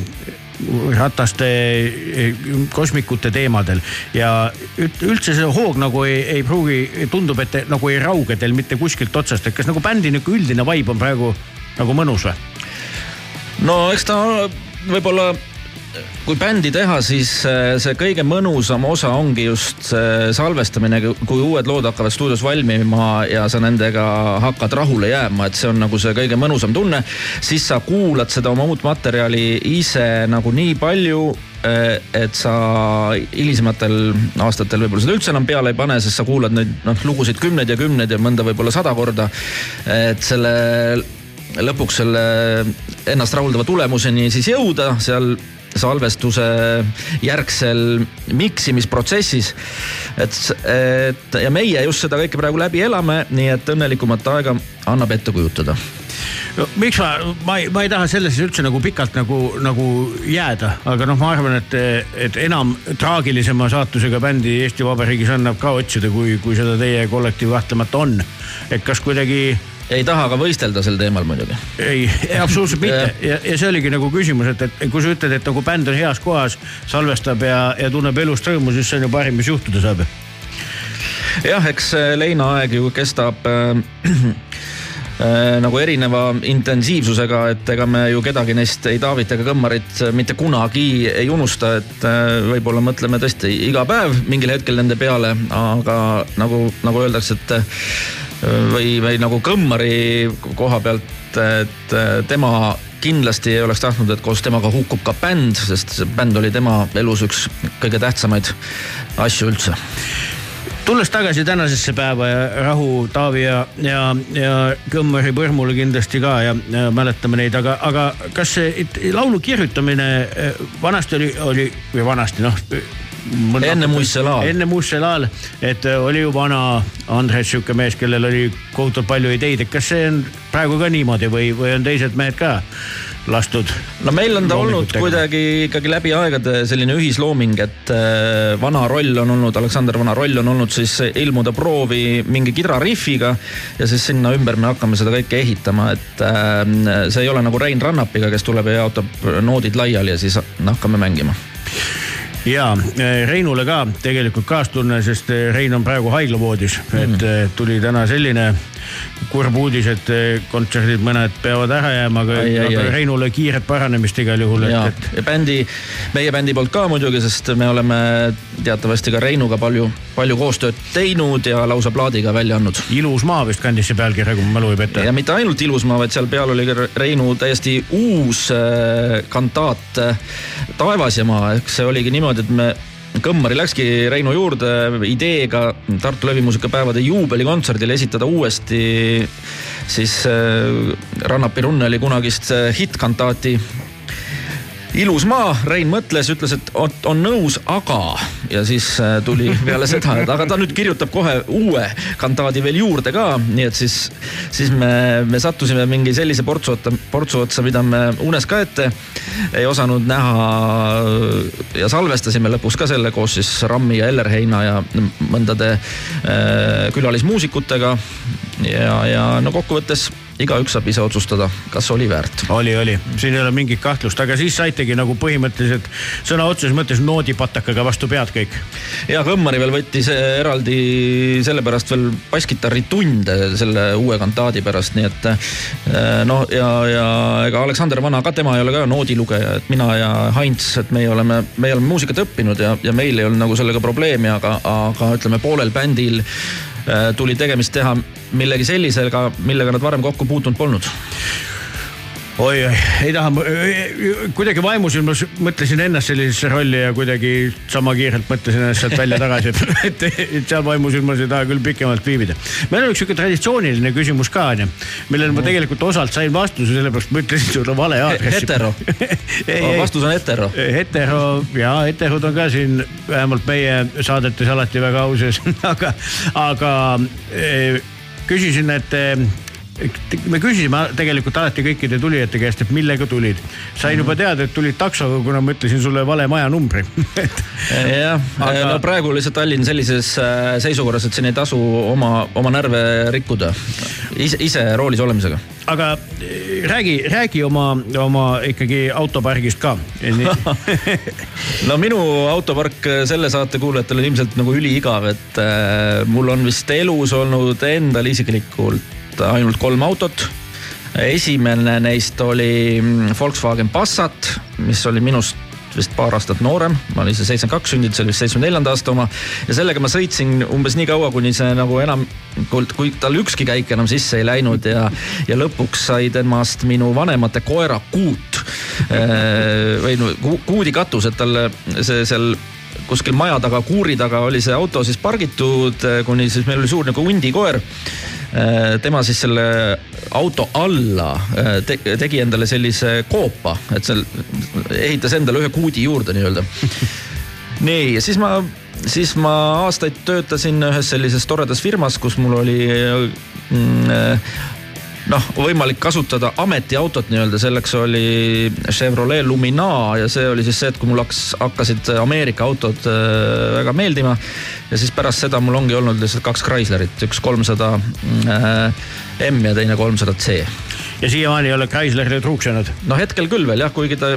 rataste eh, kosmikute teemadel ja üldse see hoog nagu ei, ei pruugi, tundub, et nagu ei rauge teil mitte kuskilt otsast, et kas nagu bändi nihuke üldine vibe on praegu nagu mõnus või? no eks ta võib-olla kui bändi teha, siis äh, see kõige mõnusam osa ongi just see salvestamine, kui uued lood hakkavad stuudios valmima ja sa nendega hakkad rahule jääma, et see on nagu see kõige mõnusam tunne. siis sa kuulad seda oma uut materjali ise nagu nii palju, et sa hilisematel aastatel võib-olla seda üldse enam peale ei pane, sest sa kuulad neid noh lugusid kümneid ja kümneid ja mõnda võib-olla sada korda. et selle lõpuks selle ennast rahuldava tulemuseni siis jõuda seal salvestuse järgsel miksimisprotsessis. et, et ja meie just seda kõike praegu läbi elame, nii et õnnelikumat aega annab ette kujutada no miks ma, ma ei, ma ei taha sellesse üldse nagu pikalt nagu, nagu jääda, aga noh, ma arvan, et, et enam traagilisema saatusega bändi Eesti Vabariigis annab ka otsida, kui, kui seda teie kollektiiv kahtlemata on. et kas kuidagi ei taha ka võistelda sel teemal muidugi. ei, absoluutselt mitte ja, ja see oligi nagu küsimus, et, et kui sa ütled, et nagu bänd on heas kohas, salvestab ja, ja tunneb elust rõõmu, siis see on ju parim, mis juhtuda saab. jah, eks leinaaeg ju kestab äh, äh, nagu erineva intensiivsusega, et ega me ju kedagi neist ei Taavit ega Kõmmarit mitte kunagi ei unusta, et äh, võib-olla mõtleme tõesti iga päev mingil hetkel nende peale, aga nagu, nagu öeldakse, et äh, või, või nagu Kõmmari koha pealt, et äh, tema kindlasti ei oleks tahtnud, et koos temaga hukkub ka bänd, sest see bänd oli tema elus üks kõige tähtsamaid asju üldse tulles tagasi tänasesse päeva ja Rahu, Taavi ja, ja, ja Kõmmari põrmule kindlasti ka ja, ja mäletame neid, aga, aga kas see it- laulu kirjutamine eh, vanasti oli, oli või vanasti noh. Enne Muiste laal. enne Muiste laal, et eh, oli ju vana Andres sihuke mees, kellel oli kohutavalt palju ideid, et kas see on praegu ka niimoodi või, või on teised mehed ka lastud? no meil on ta olnud kuidagi ikkagi läbi aegade selline ühislooming, et äh, vana roll on olnud, Aleksander Vana roll on olnud siis ilmuda proovi mingi kidrariffiga ja siis sinna ümber me hakkame seda kõike ehitama, et äh, see ei ole nagu Rein Rannapiga, kes tuleb ja jaotab noodid laiali ja siis hakkame mängima ja eh, Reinule ka tegelikult kaastunne, sest eh, Rein on praegu haiglavoodis mm, et eh, tuli täna selline kurb uudis, et eh, kontserdid mõned peavad ära jääma, aga, Ai, ai, aga. Reinule kiiret paranemist igal juhul, ja et, ja bändi, meie bändi poolt ka muidugi, sest me oleme teatavasti ka Reinuga palju, palju koostööd teinud ja lausa plaadiga välja andnud. ilus maa vist kandis see pealkiri, kui mu mälu ei peta ja. mitte ainult Ilusmaa, vaid seal peal oli ka Reinu täiesti uus äh, kantaat äh, Taevas ja maa, ehk see oligi niimoodi, et me Kõmmari läkski Reinu juurde ideega Tartu Levimuusikapäevade juubelikontserdil esitada uuesti siis äh, Rannapi Runneli kunagist äh, hittkantaati ilus maa, Rein mõtles, ütles, et on, nõus, aga ja siis äh, tuli peale seda, et aga ta nüüd kirjutab kohe uue kantaadi veel juurde ka, nii et siis, siis me, me sattusime mingi sellise portsu otta, portsu otsa, mida me unes ka ette ei osanud näha. ja salvestasime lõpuks ka selle koos siis Rammi ja Ellerheina ja mõndade äh, külalismuusikutega. ja, ja no kokkuvõttes igaüks saab ise otsustada, kas oli väärt oli, oli, siin ei ole mingit kahtlust, aga siis saitegi nagu põhimõtteliselt sõna otseses mõttes noodipatakaga vastu pead kõik. ja Kõmmari veel võttis eraldi sellepärast veel basskitarritunde selle uue kantaadi pärast, nii et eh, noh, ja, ja ega Aleksander Vana ka, tema ei ole ka noodilugeja, et mina ja Heinz, et meie oleme, meie oleme muusikat õppinud ja, ja meil ei olnud nagu sellega probleemi, aga, aga ütleme poolel bändil eh, tuli tegemist teha millegi sellisega, millega nad varem kokku puutunud polnud. oi, oi, ei taha, kuidagi vaimusilmas mõtlesin ennast sellisesse rolli ja kuidagi sama kiirelt mõtlesin ennast sealt välja tagasi, et, et seal vaimusilmas ei taha küll pikemalt viibida. meil on üks sihuke traditsiooniline küsimus ka onju, millele ma tegelikult osalt sain vastuse, sellepärast ma ütlesin sulle vale aadressi. hetero, vastus on hetero. hetero ja heterod on ka siin vähemalt meie saadetes alati väga au sees, aga, aga eh, küsisin, et eh, me küsisime tegelikult alati kõikide tulijate käest, et millega tulid. sain juba teada, et tulid taksoga, kuna ma ütlesin sulle vale majanumbri et jah Aga- no praegu lihtsalt Tallinn sellises äh, seisukorras, et siin ei tasu oma, oma närve rikkuda. ise, ise roolis olemisega. aga eh, räägi, räägi oma, oma ikkagi autopargist ka. no minu autopark selle saate kuulajatele on ilmselt nagu üliigav, et äh, mul on vist elus olnud endal isiklikult ainult kolm autot. esimene neist oli mm, Volkswagen Passat, mis oli minust vist paar aastat noorem, ma olin siis seitsekümmend kaks sündinud, see oli vist seitsmekümne neljanda aasta oma ja sellega ma sõitsin umbes nii kaua, kuni see nagu enam, kui tal ükski käik enam sisse ei läinud ja, ja lõpuks sai temast minu vanemate koera Kuut või no ku- kuudi katus, et talle see seal kuskil maja taga, kuuri taga oli see auto siis pargitud, kuni siis meil oli suur nagu hundikoer. Tema siis selle auto alla eh, te, tegi endale sellise koopa, et seal ehitas endale ühe kuudi juurde nii-öelda. nii, ja siis ma, siis ma aastaid töötasin ühes sellises toredas firmas, kus mul oli mm, eh, noh, võimalik kasutada ametiautot nii-öelda, selleks oli Chevrolet Lumina ja see oli siis see, et kui mul hakkas, hakkasid Ameerika autod äh, väga meeldima. ja siis pärast seda mul ongi olnud lihtsalt kaks Chryslerit, üks kolmsada äh, M ja teine kolmsada C ja siiamaani ei ole Chryslerile truuksenud. no hetkel küll veel jah, kuigi ta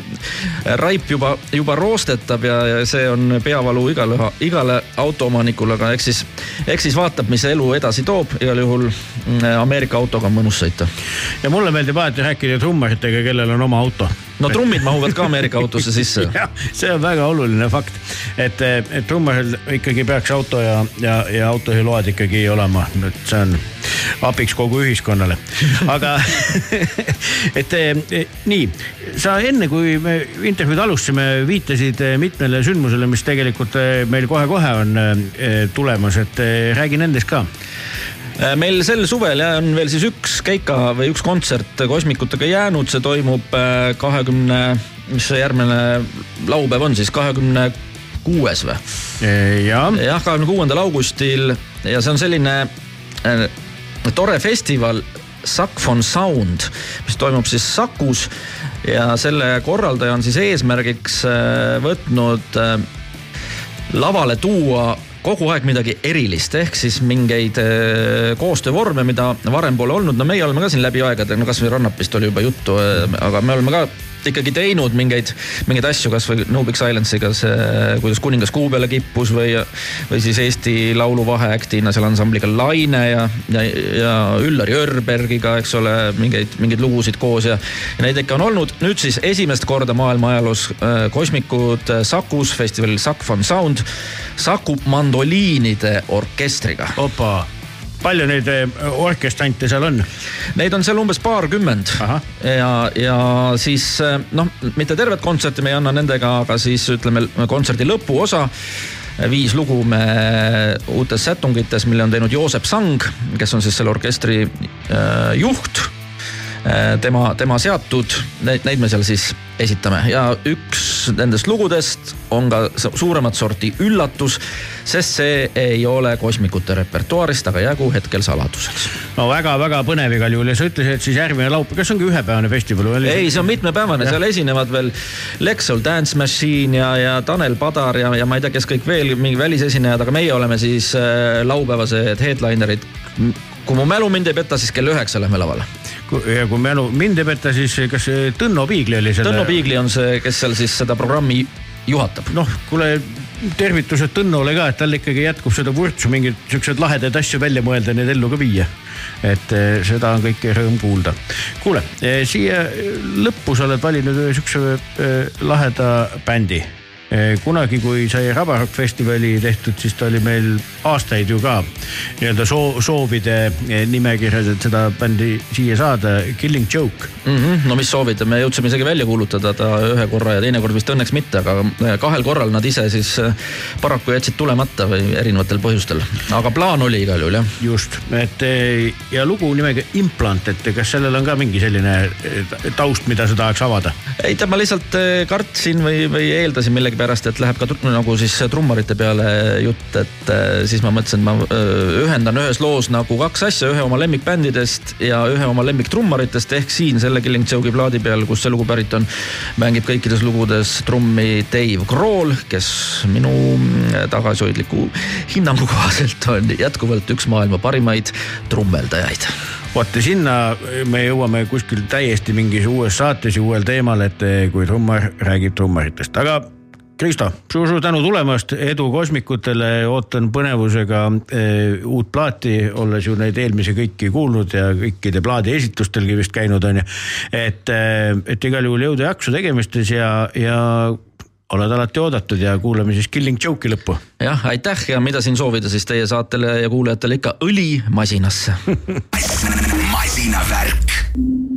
raip juba, juba roostetab ja, ja see on peavalu igale, igale autoomanikule, aga eks siis, eks siis vaatab, mis elu edasi toob, igal juhul mm, Ameerika autoga on mõnus sõita. ja mulle meeldib alati rääkida trummaritega, kellel on oma auto. No trummid mahuvad ka Ameerika autosse sisse. see on väga oluline fakt, et, et trummaril ikkagi peaks auto ja, ja, ja autojuhiload ikkagi olema, et see on abiks kogu ühiskonnale, aga et eh, nii, sa enne, kui me intervjuud alustasime, viitasid mitmele sündmusele, mis tegelikult eh, meil kohe-kohe on eh, tulemas, et räägi nendest ka meil sel suvel jah, on veel siis üks keika või üks kontsert kosmikutega jäänud, see toimub äh, kahekümne, mis see järgmine laupäev on siis, kahekümne kuues või? jah, jah, kahekümne kuuendal augustil. Ja see on selline äh, tore festival, Sack von Sound, mis toimub siis Sakus. Ja selle korraldaja on siis eesmärgiks äh, võtnud äh, lavale tuua kogu aeg midagi erilist, ehk siis mingeid äh, koostöövorme, mida varem pole olnud, no meie oleme ka siin läbi aegade, no kasvõi Rannapist oli juba juttu, aga me oleme ka ikkagi teinud mingeid, mingeid asju, kasvõi No Big Silence'iga see, kuidas kuningas kuu peale kippus või, või siis Eesti Laulu vaheaktina seal ansambliga Laine ja, ja, ja Üllar Jörbergiga, eks ole, mingeid, mingeid lugusid koos ja, ja neid ikka on olnud. nüüd siis esimest korda maailma ajaloos äh, kosmikud äh, Sakus festivalil Sack Fun Sound Saku mandoliinide orkestriga. opa palju neid eh, orkestrante seal on? Neid on seal umbes paarkümmend. ja, ja siis eh, noh, mitte tervet kontserti me ei anna nendega, aga siis ütleme kontserdi lõpuosa viis lugu me uutes sätungites, mille on teinud Joosep Sang, kes on siis selle orkestri äh, juht. Tema, tema seatud, neid, neid me seal siis esitame ja üks nendest lugudest on ka suuremat sorti üllatus, sest see ei ole kosmikute repertuaarist, aga jäägu hetkel saladuseks. no väga-väga põnev igal juhul ja sa ütlesid, et siis järgmine laupäev, kas ongi ühepäevane festival või? ei, see on mitmepäevane, seal esinevad veel Lexol Dance Machine ja, ja Tanel Padar ja, ja ma ei tea, kes kõik veel, mingi välisesinejad, aga meie oleme siis äh, laupäevased headlinerid. kui mu mälu mind ei peta, siis kell üheksa lähme lavale ja kui mälu mind ei peta, siis kas Tõnno Piigli oli selle? Tõnno Piigli on see, kes seal siis seda programmi juhatab. noh, kuule tervitused Tõnnole ka, et tal ikkagi jätkub seda vurtsu, mingeid siukseid lahedaid asju välja mõelda, neid ellu ka viia. et eh, seda on kõike rõõm kuulda. kuule, eh, siia lõppu sa oled valinud ühe siukse eh, laheda bändi kunagi, kui sai Rabarock festivali tehtud, siis ta oli meil aastaid ju ka nii-öelda soo soovide eh, nimekirjas, et seda bändi siia saada, Killing Joke mm. -hmm. no mis soovid, me jõudsime isegi välja kuulutada ta ühe korra ja teine kord vist õnneks mitte, aga eh, kahel korral nad ise siis paraku jätsid tulemata või erinevatel põhjustel, aga plaan oli igal juhul jah. just, et ja lugu nimega Implant, et kas sellel on ka mingi selline taust, mida sa tahaks avada? ei, tead, ma lihtsalt kartsin või, või eeldasin millegi pärast, et läheb ka nagu siis trummarite peale jutt, et äh, siis ma mõtlesin, et ma äh, ühendan ühes loos nagu kaks asja, ühe oma lemmikbändidest ja ühe oma lemmiktrummaritest ehk siin selle Killing Joke'i plaadi peal, kust see lugu pärit on, mängib kõikides lugudes trummi Dave Grohl, kes minu mm, tagasihoidliku hinnangu kohaselt on jätkuvalt üks maailma parimaid trummeldajaid. Ja sinna me jõuame kuskil täiesti mingis uues saates ja uuel teemal, et kui trummar räägib trummaritest, aga Kristo. Suur,, suur-suur tänu tulemast, edu kosmikutele, ootan põnevusega e, uut plaati, olles ju neid eelmisi kõiki kuulnud ja kõikide plaadi esitustelgi vist käinud on ju. et, eh, et igal juhul jõudu ja jaksu tegemistes ja, ja oled alati oodatud ja kuulame siis Killing Joke'i lõppu. jah, aitäh! Ja mida siin soovida siis teie saatele ja kuulajatele? Ikka õli masinasse. Masinavärk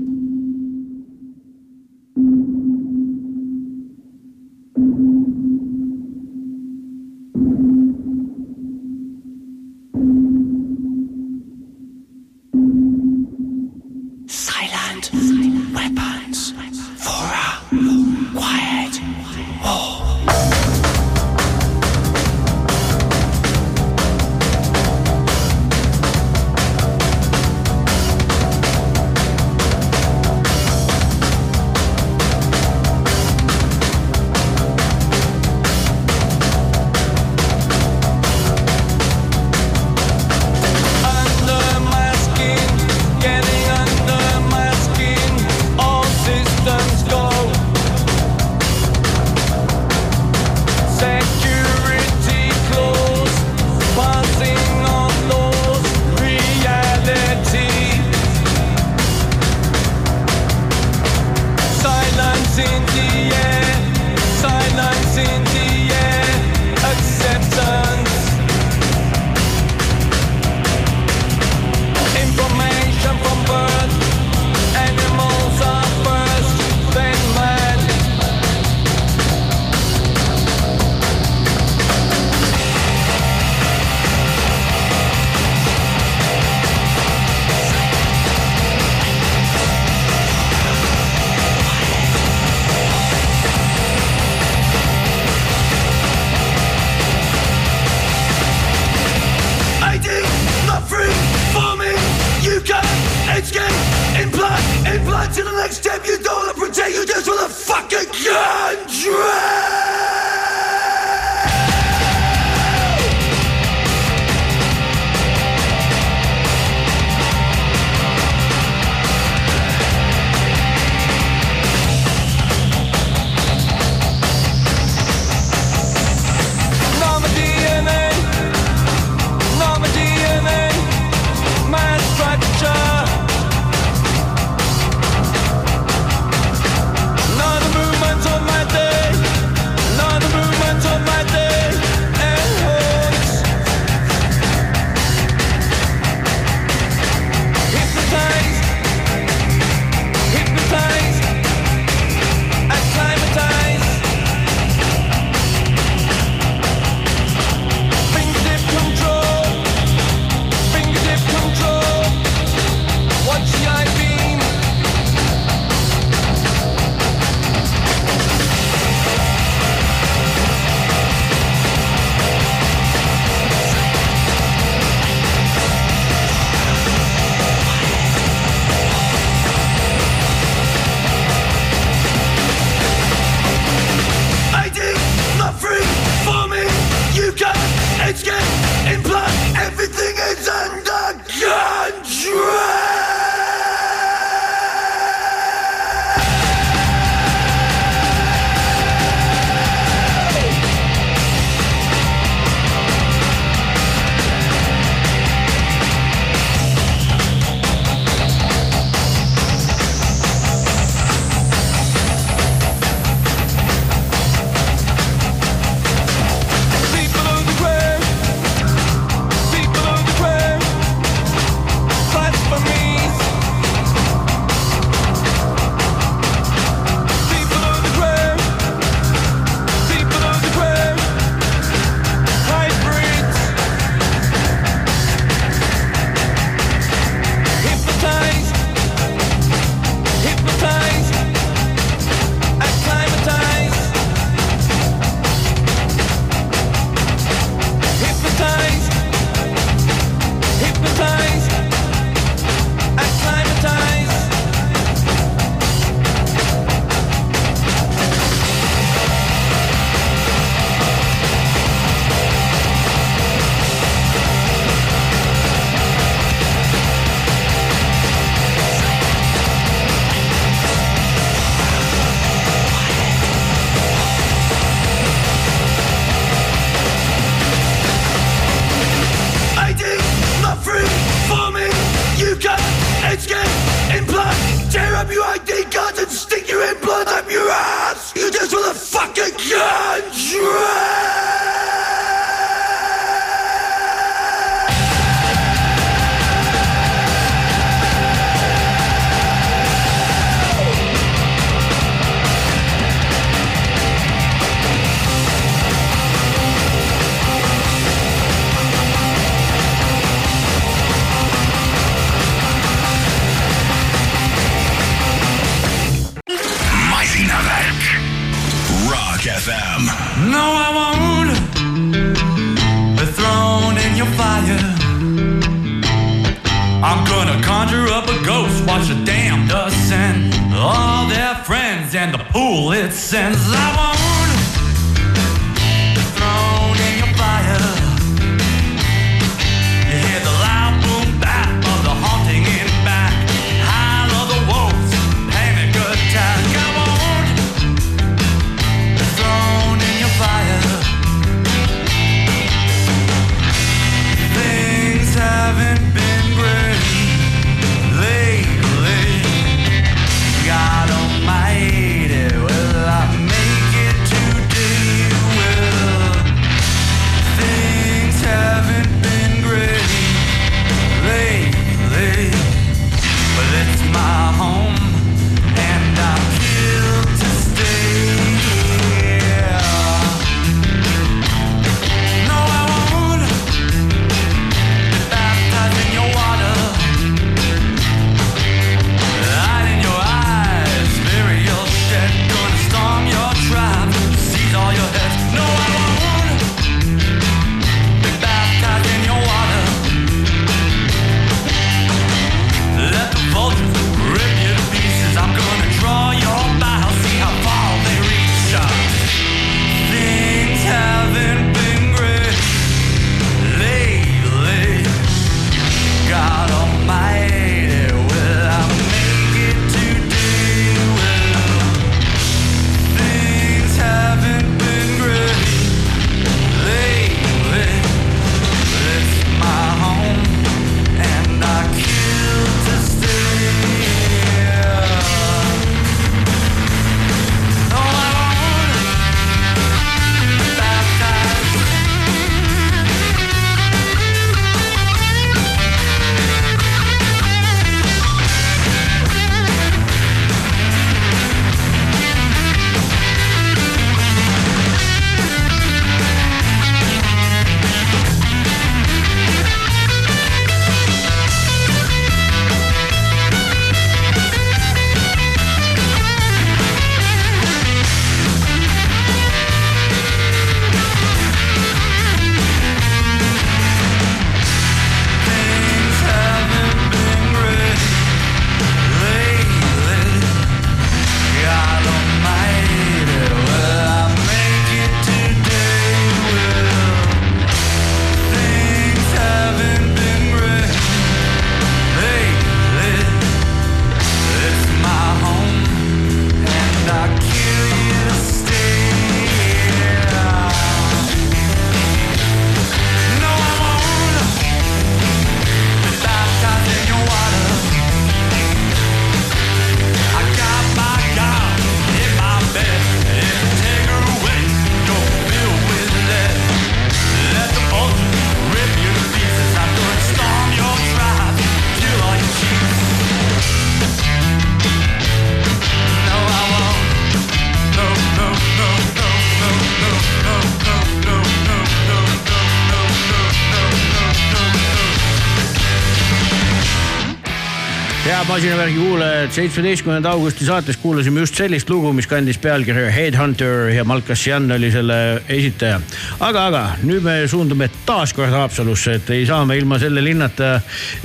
masinavärgi kuulajad, seitsmeteistkümnenda augusti saates kuulasime just sellist lugu, mis kandis pealkirja Headhunter ja Malkassian oli selle esitaja. aga, aga nüüd me suundume taas kord Haapsalusse, et ei saa me ilma selle linnata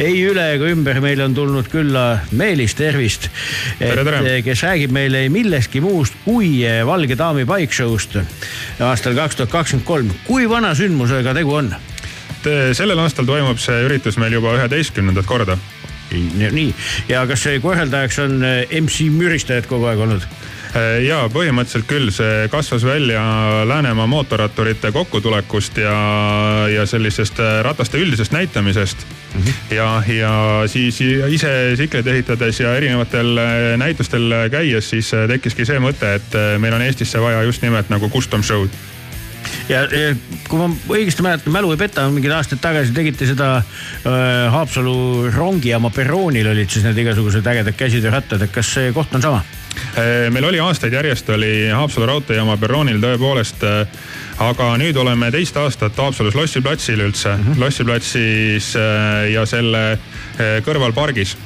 ei üle ega ümber. meile on tulnud külla Meelis, tervist. kes räägib meile millestki muust kui Valge Daami Bike Show'st aastal kaks tuhat kakskümmend kolm. kui vana sündmusega tegu on? sellel aastal toimub see üritus meil juba üheteistkümnendat korda nii, ja kas korraldajaks on äh, MC müristajad kogu aeg olnud? Äh, ja põhimõtteliselt küll, see kasvas välja Läänemaa mootorratturite kokkutulekust ja, ja sellisest äh, rataste üldisest näitamisest mm. -hmm. ja, ja siis ise tsikleid ehitades ja erinevatel näitustel käies, siis tekkiski see mõte, et meil on Eestisse vaja just nimelt nagu custom show'd ja, ja kui ma õigesti mäletan, mälu ei peta, mingid aastad tagasi tegite seda äh, Haapsalu rongijaama perroonil olid siis need igasugused ägedad käsitöörattad, et kas see koht on sama? Äh, meil oli aastaid järjest oli Haapsalu raudteejaama perroonil tõepoolest äh, aga nüüd oleme teist aastat Haapsalus Lossi platsil üldse mm, -hmm. Lossi platsis äh, ja selle kõrval pargis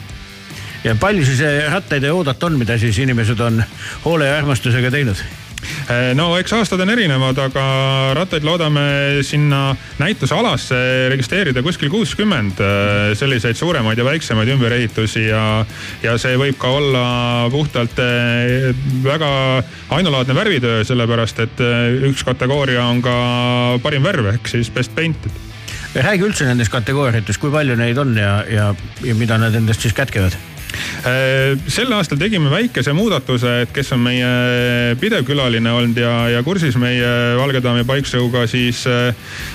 ja palju siis rattaid oodata on, mida siis inimesed on hoole ja armastusega teinud? Eh, no eks aastad on erinevad, aga rattaid loodame sinna näitusealasse registreerida kuskil kuuskümmend eh, selliseid suuremaid ja väiksemaid ümberehitusi ja, ja see võib ka olla puhtalt eh, väga ainulaadne värvitöö, sellepärast et üks kategooria on ka parim värv ehk siis best painted. Räägi üldse nendest kategooriatest, kui palju neid on ja, ja, ja mida nad endast siis kätkevad? Äh, sel aastal tegime väikese muudatuse, et kes on meie pidev külaline olnud ja, ja kursis meie Valge Daami Bike Show'ga, siis,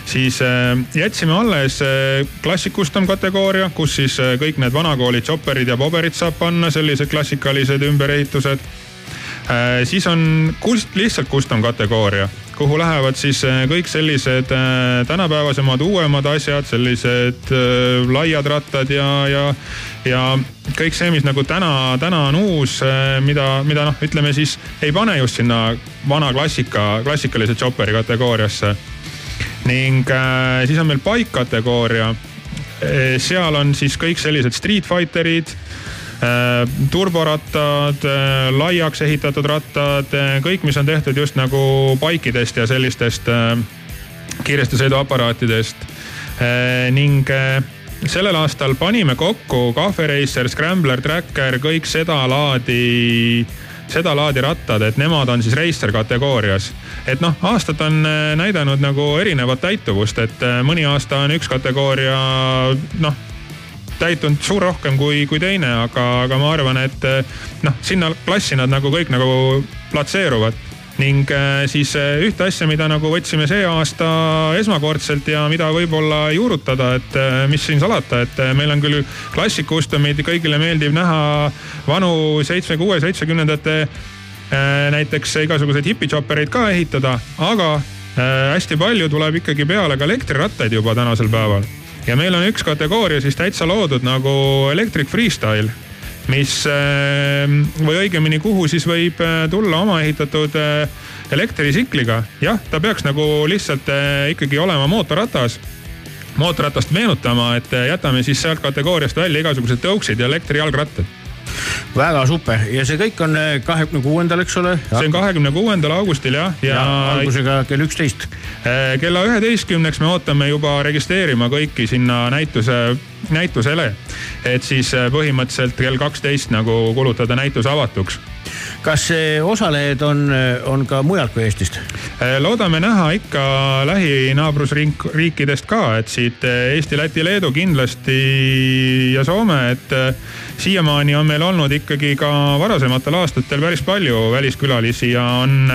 siis äh, jätsime alles Classic Custom kategooria, kus siis kõik need vanakooli chopperid ja boberid saab panna, sellised klassikalised ümberehitused. siis on kust, lihtsalt custom kategooria kuhu lähevad siis kõik sellised tänapäevasemad, uuemad asjad, sellised laiad rattad ja, ja, ja kõik see, mis nagu täna, täna on uus, äh, mida, mida noh, ütleme siis ei pane just sinna vana klassika, klassikalise chopperi kategooriasse. ning äh, siis on meil bike kategooria. Äh, seal on siis kõik sellised Street Fighterid äh,, turborattad äh,, laiaks ehitatud rattad äh,, kõik, mis on tehtud just nagu bike'idest ja sellistest kiiresti sõiduaparaatidest ning sellel aastal panime kokku Racer, Scrambler, Tracker, kõik sedalaadi, sedalaadi rattad, et nemad on siis racer kategoorias. et noh, aastad on äh, näidanud nagu erinevat täituvust, et äh, mõni aasta on üks kategooria noh täitunud suur rohkem kui, kui teine, aga, aga ma arvan, et äh, noh, sinna klassi nad nagu kõik nagu platseeruvad ning äh, siis äh, ühte asja, mida nagu võtsime see aasta esmakordselt ja mida võib-olla juurutada, et mis siin salata, et meil on küll klassikustumid, kõigile meeldib näha vanu seitsme, kuue, seitsmekümnendate näiteks igasuguseid hipichoppereid ka ehitada, aga hästi palju tuleb ikkagi peale ka elektrirattaid juba tänasel päeval. Ja meil on üks kategooria siis täitsa loodud nagu electric freestyle mis ähm, või õigemini, kuhu siis võib äh, tulla oma ehitatud äh, elektrisikliga. jah, ta peaks nagu lihtsalt äh, ikkagi olema mootorratas mootorratast meenutama, et jätame siis sealt kategooriast välja igasugused tõuksid ja elektrijalgrattad väga super ja see kõik on kahekümne kuuendal, eks ole? see on kahekümne kuuendal augustil jah, ja, ja. algusega kell üksteist. kella üheteistkümneks me ootame juba registreerima kõiki sinna näituse näitusele. et siis äh, põhimõtteliselt kell kaksteist nagu kulutada näitus avatuks kas osalejad on, äh, on ka mujalt kui Eestist? Äh, loodame näha ikka lähinaabrusriikidest ka, et siit Eesti, Läti, Leedu kindlasti ja Soome, et siiamaani on meil olnud ikkagi ka varasematel aastatel päris palju väliskülalisi ja on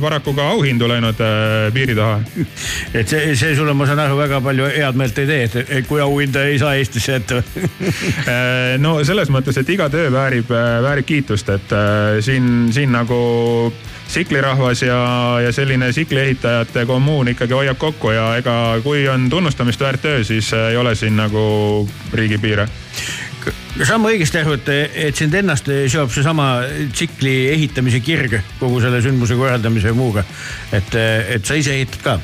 paraku ka auhindu läinud piiri taha. et see, see sulle, ma saan aru, väga palju head meelt ei tee, et kui auhinda ei saa Eesti Eestisse äh, no selles mõttes, et iga töö väärib, väärib kiitust, et äh, siin, siin nagu tšiklirahvas ja, ja selline tsikliეhitajate kommuun ikkagi hoiab kokku ja ega kui on tunnustamist väärt töö, siis ei ole siin nagu riigipiire saan ma õigesti aru, et, et sind ennast seob seesama tsikli ehitamise kirg kogu selle sündmuse korraldamise ja muuga, et, et sa ise ehitad ka?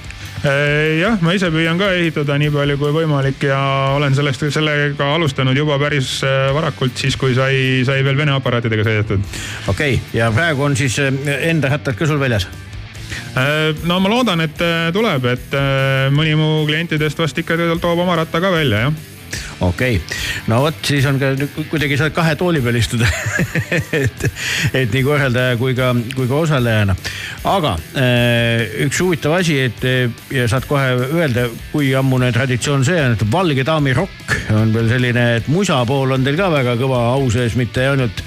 jah, ma ise püüan ka ehitada nii palju kui võimalik ja olen sellest, sellega alustanud juba päris äh, varakult, siis kui sai, sai veel Vene aparaatidega sõidetud. okei okay., ja praegu on siis eh, enda rattad ka sul väljas? No ma loodan, et tuleb, et mõni mu klientidest vast ikka toob oma ratta ka välja, jah okei okay., no vot, siis on ka kuidagi saad kahe tooli peal istuda et, et nii korraldaja kui ka, kui ka osalejana. aga äh, üks huvitav asi, et eh, ja saad kohe öelda, kui ammune traditsioon see on, et Valge daami rokk on veel selline, et musa pool on teil ka väga kõva au sees, mitte ainult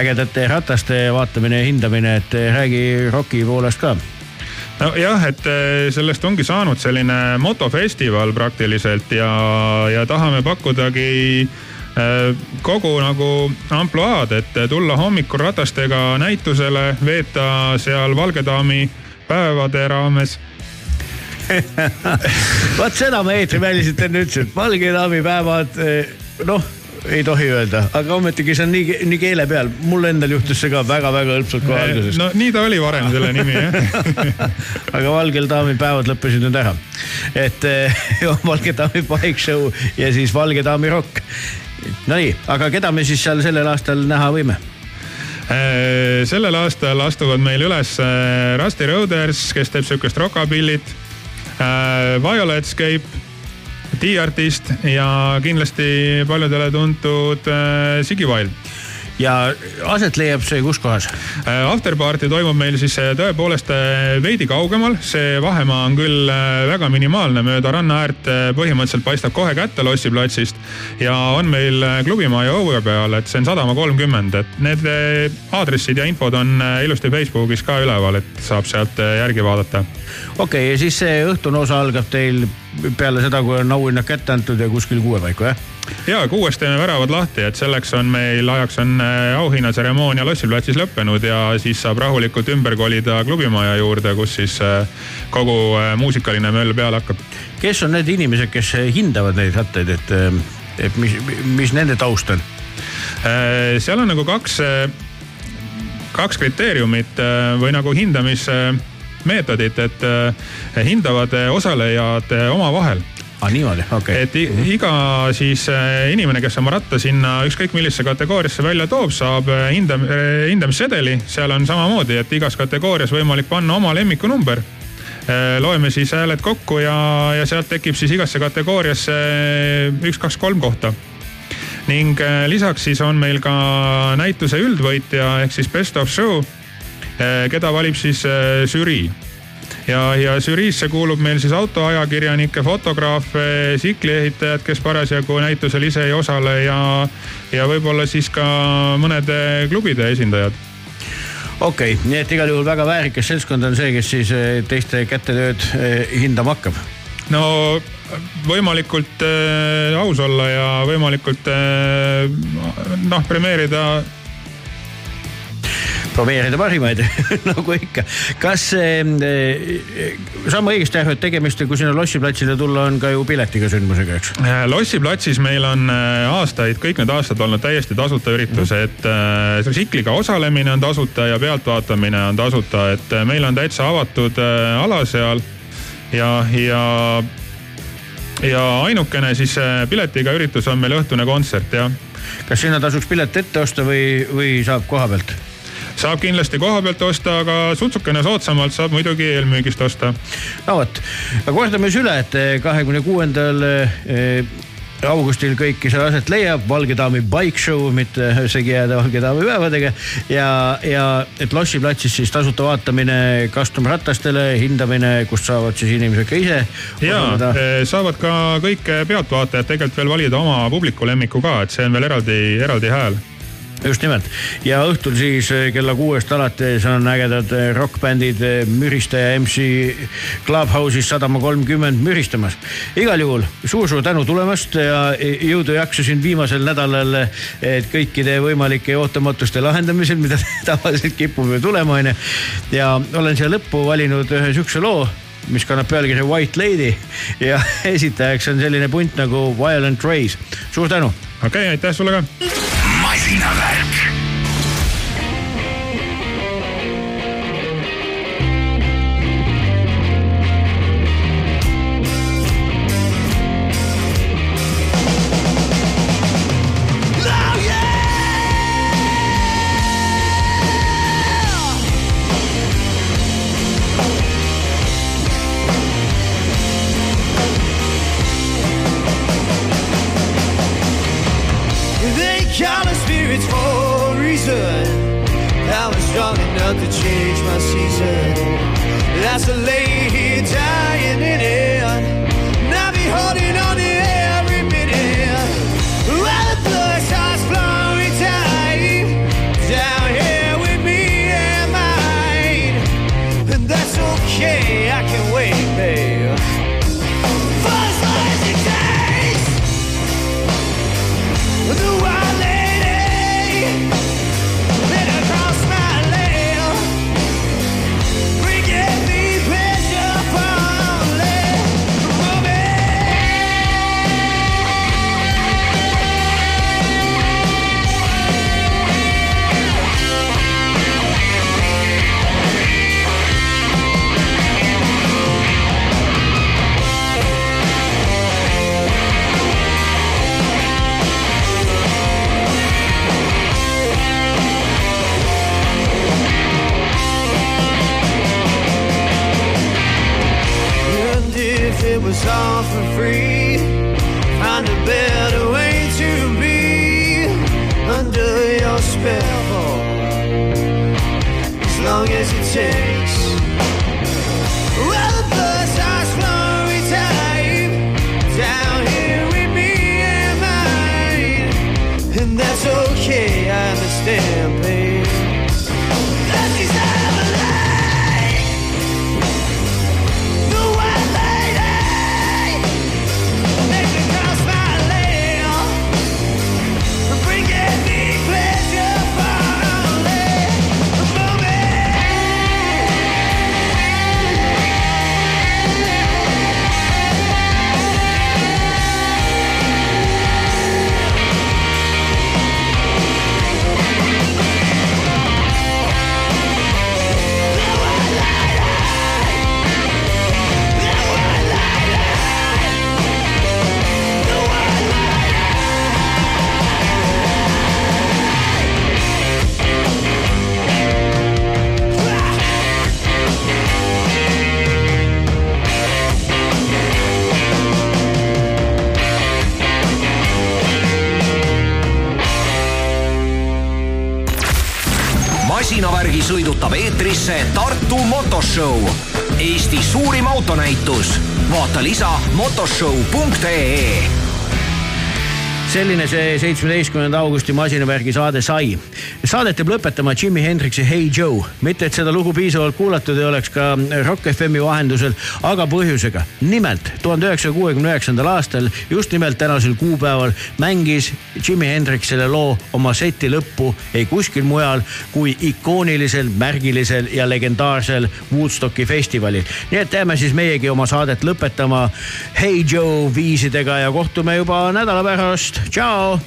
ägedate rataste vaatamine ja hindamine, et eh, räägi roki poolest ka nojah, et eh, sellest ongi saanud selline motofestival praktiliselt ja, ja tahame pakkudagi eh, kogu nagu ampluaad, et tulla hommikul ratastega näitusele, veeta seal Valge Daami päevade raames. Vot seda ma eetriväliselt enne ütlesin, et Valge daami päevad, noh, ei tohi öelda, aga ometigi see on nii, nii keele peal. mul endal juhtus see ka väga-väga hõlpsalt kohe alguses. no nii ta oli varem, selle nimi jah. aga Valgel daamil päevad lõppesid nüüd ära. et eh, Valge daami bike show ja siis Valge daami rokk. Nonii, aga keda me siis seal sellel aastal näha võime? Eh, sellel aastal astuvad meil üles eh, Rusty Roaders, kes teeb sihukest rockabillit. Violetscape, D-Artist ja kindlasti paljudele tuntud eh, Ziggy Wild ja aset leiab see kus kohas? Afterparty toimub meil siis eh, tõepoolest eh, veidi kaugemal, see vahemaa on küll eh, väga minimaalne, mööda ranna äärt eh, põhimõtteliselt paistab kohe kätte Lossi platsist. ja on meil eh, klubimaja õue peal, et see on Sadama kolmkümmend, et need eh, aadressid ja infod on eh, ilusti Facebookis ka üleval, et saab sealt eh, järgi vaadata. okei okay,, ja siis see õhtune osa algab teil peale seda, kui on auhinnad kätte antud ja kuskil kuue paiku, jah? Ja kuues teeme väravad lahti, et selleks on meil ajaks on äh, auhinnatseremoonia Lossi platsis lõppenud ja siis saab rahulikult ümber kolida klubimaja juurde, kus siis äh, kogu äh, muusikaline möll peale hakkab. kes on need inimesed, kes hindavad neid rattaid, et, et mis, mis nende taust on? seal on nagu kaks, kaks kriteeriumit või nagu hindamismeetodit, et äh, hindavad osalejad omavahel aa, niimoodi, okei et i- iga siis äh, inimene, kes oma ratta sinna ükskõik millisesse kategooriasse välja toob, saab äh, hindam-, hindamissedeli. seal on samamoodi, et igas kategoorias võimalik panna oma lemmikunumber. loeme siis hääled kokku ja, ja sealt tekib siis igasse kategooriasse üks, kaks, kolm kohta ning lisaks siis on meil ka näituse üldvõitja ehk siis best of show, keda valib siis žürii ja, ja žüriisse kuulub meil siis autoajakirjanikke, fotograafe, tsikliehitajaid, kes parasjagu näitusel ise ei osale ja, ja võib-olla siis ka mõnede klubide esindajad. okei okay,, nii et igal juhul väga väärikas seltskond on see, kes siis eh, teiste kätetööd eh, hindama hakkab. no võimalikult äh, aus olla ja võimalikult äh, noh, premeerida probeerida parimaid nagu ikka. kas eh, saan ma õigesti aru, et tegemist, kui sinna Lossi platsile tulla, on ka ju piletiga sündmusega, eks? Äh, Lossi platsis meil on äh, aastaid, kõik need aastad olnud täiesti tasuta üritus, et äh, tsikliga osalemine on tasuta ja pealtvaatamine on tasuta, et meil on täitsa avatud ala seal ja, ja ja ainukene siis piletiga üritus on meil õhtune kontsert jah. kas sinna tasuks pilet ette osta või, või saab koha pealt? Saab kindlasti koha pealt osta, aga sutsukene soodsamalt saab muidugi eelmüügist osta. no vot, aga kordame siis üle, et kahekümne kuuendal augustil kõike see aset leiab, Valge daami bike show, mitte segi jääda Valge daami päevadega ja, ja et Lossi platsis siis tasuta vaatamine custom ratastele, hindamine, kust saavad siis inimesed ka ise ja osaleda. eh, saavad ka kõik pealtvaatajad tegelikult veel valida oma publiku lemmiku ka, et see on veel eraldi, eraldi hääl just nimelt ja õhtul siis eh, kella kuuest alates on ägedad eh, rokkbändid eh, Müristaja MC Clubhouse'is sadama kolmkümmend müristamas. igal juhul suur-suur tänu tulemast ja jõudu ja jaksu siin viimasel nädalal, kõikide võimalike ootamatuste lahendamisel, mida tavaliselt kipub ju tulema, onju. ja olen siia lõppu valinud ühe siukse loo mis kannab pealkirja White Lady ja esitajaks on selline punt nagu Violent Race. suur tänu. okei okay,, aitäh sulle ka. masinavärk. Selline see seitsmeteistkümnenda augusti masinavärgi saade sai. Saadet jääb lõpetama Jimi Hendrixi Hey Joe, mitte et seda lugu piisavalt kuulatud ei oleks ka Rock FM-i vahendusel, aga põhjusega. nimelt tuhande üheksasaja kuuekümne üheksandal aastal, just nimelt tänasel kuupäeval mängis Jimi Hendrix selle loo oma seti lõppu ei kuskil mujal kui ikoonilisel, märgilisel ja legendaarsel Woodstocki festivalil. nii et jääme siis meiegi oma saadet lõpetama Hey Joe viisidega ja kohtume juba nädala pärast. tšau.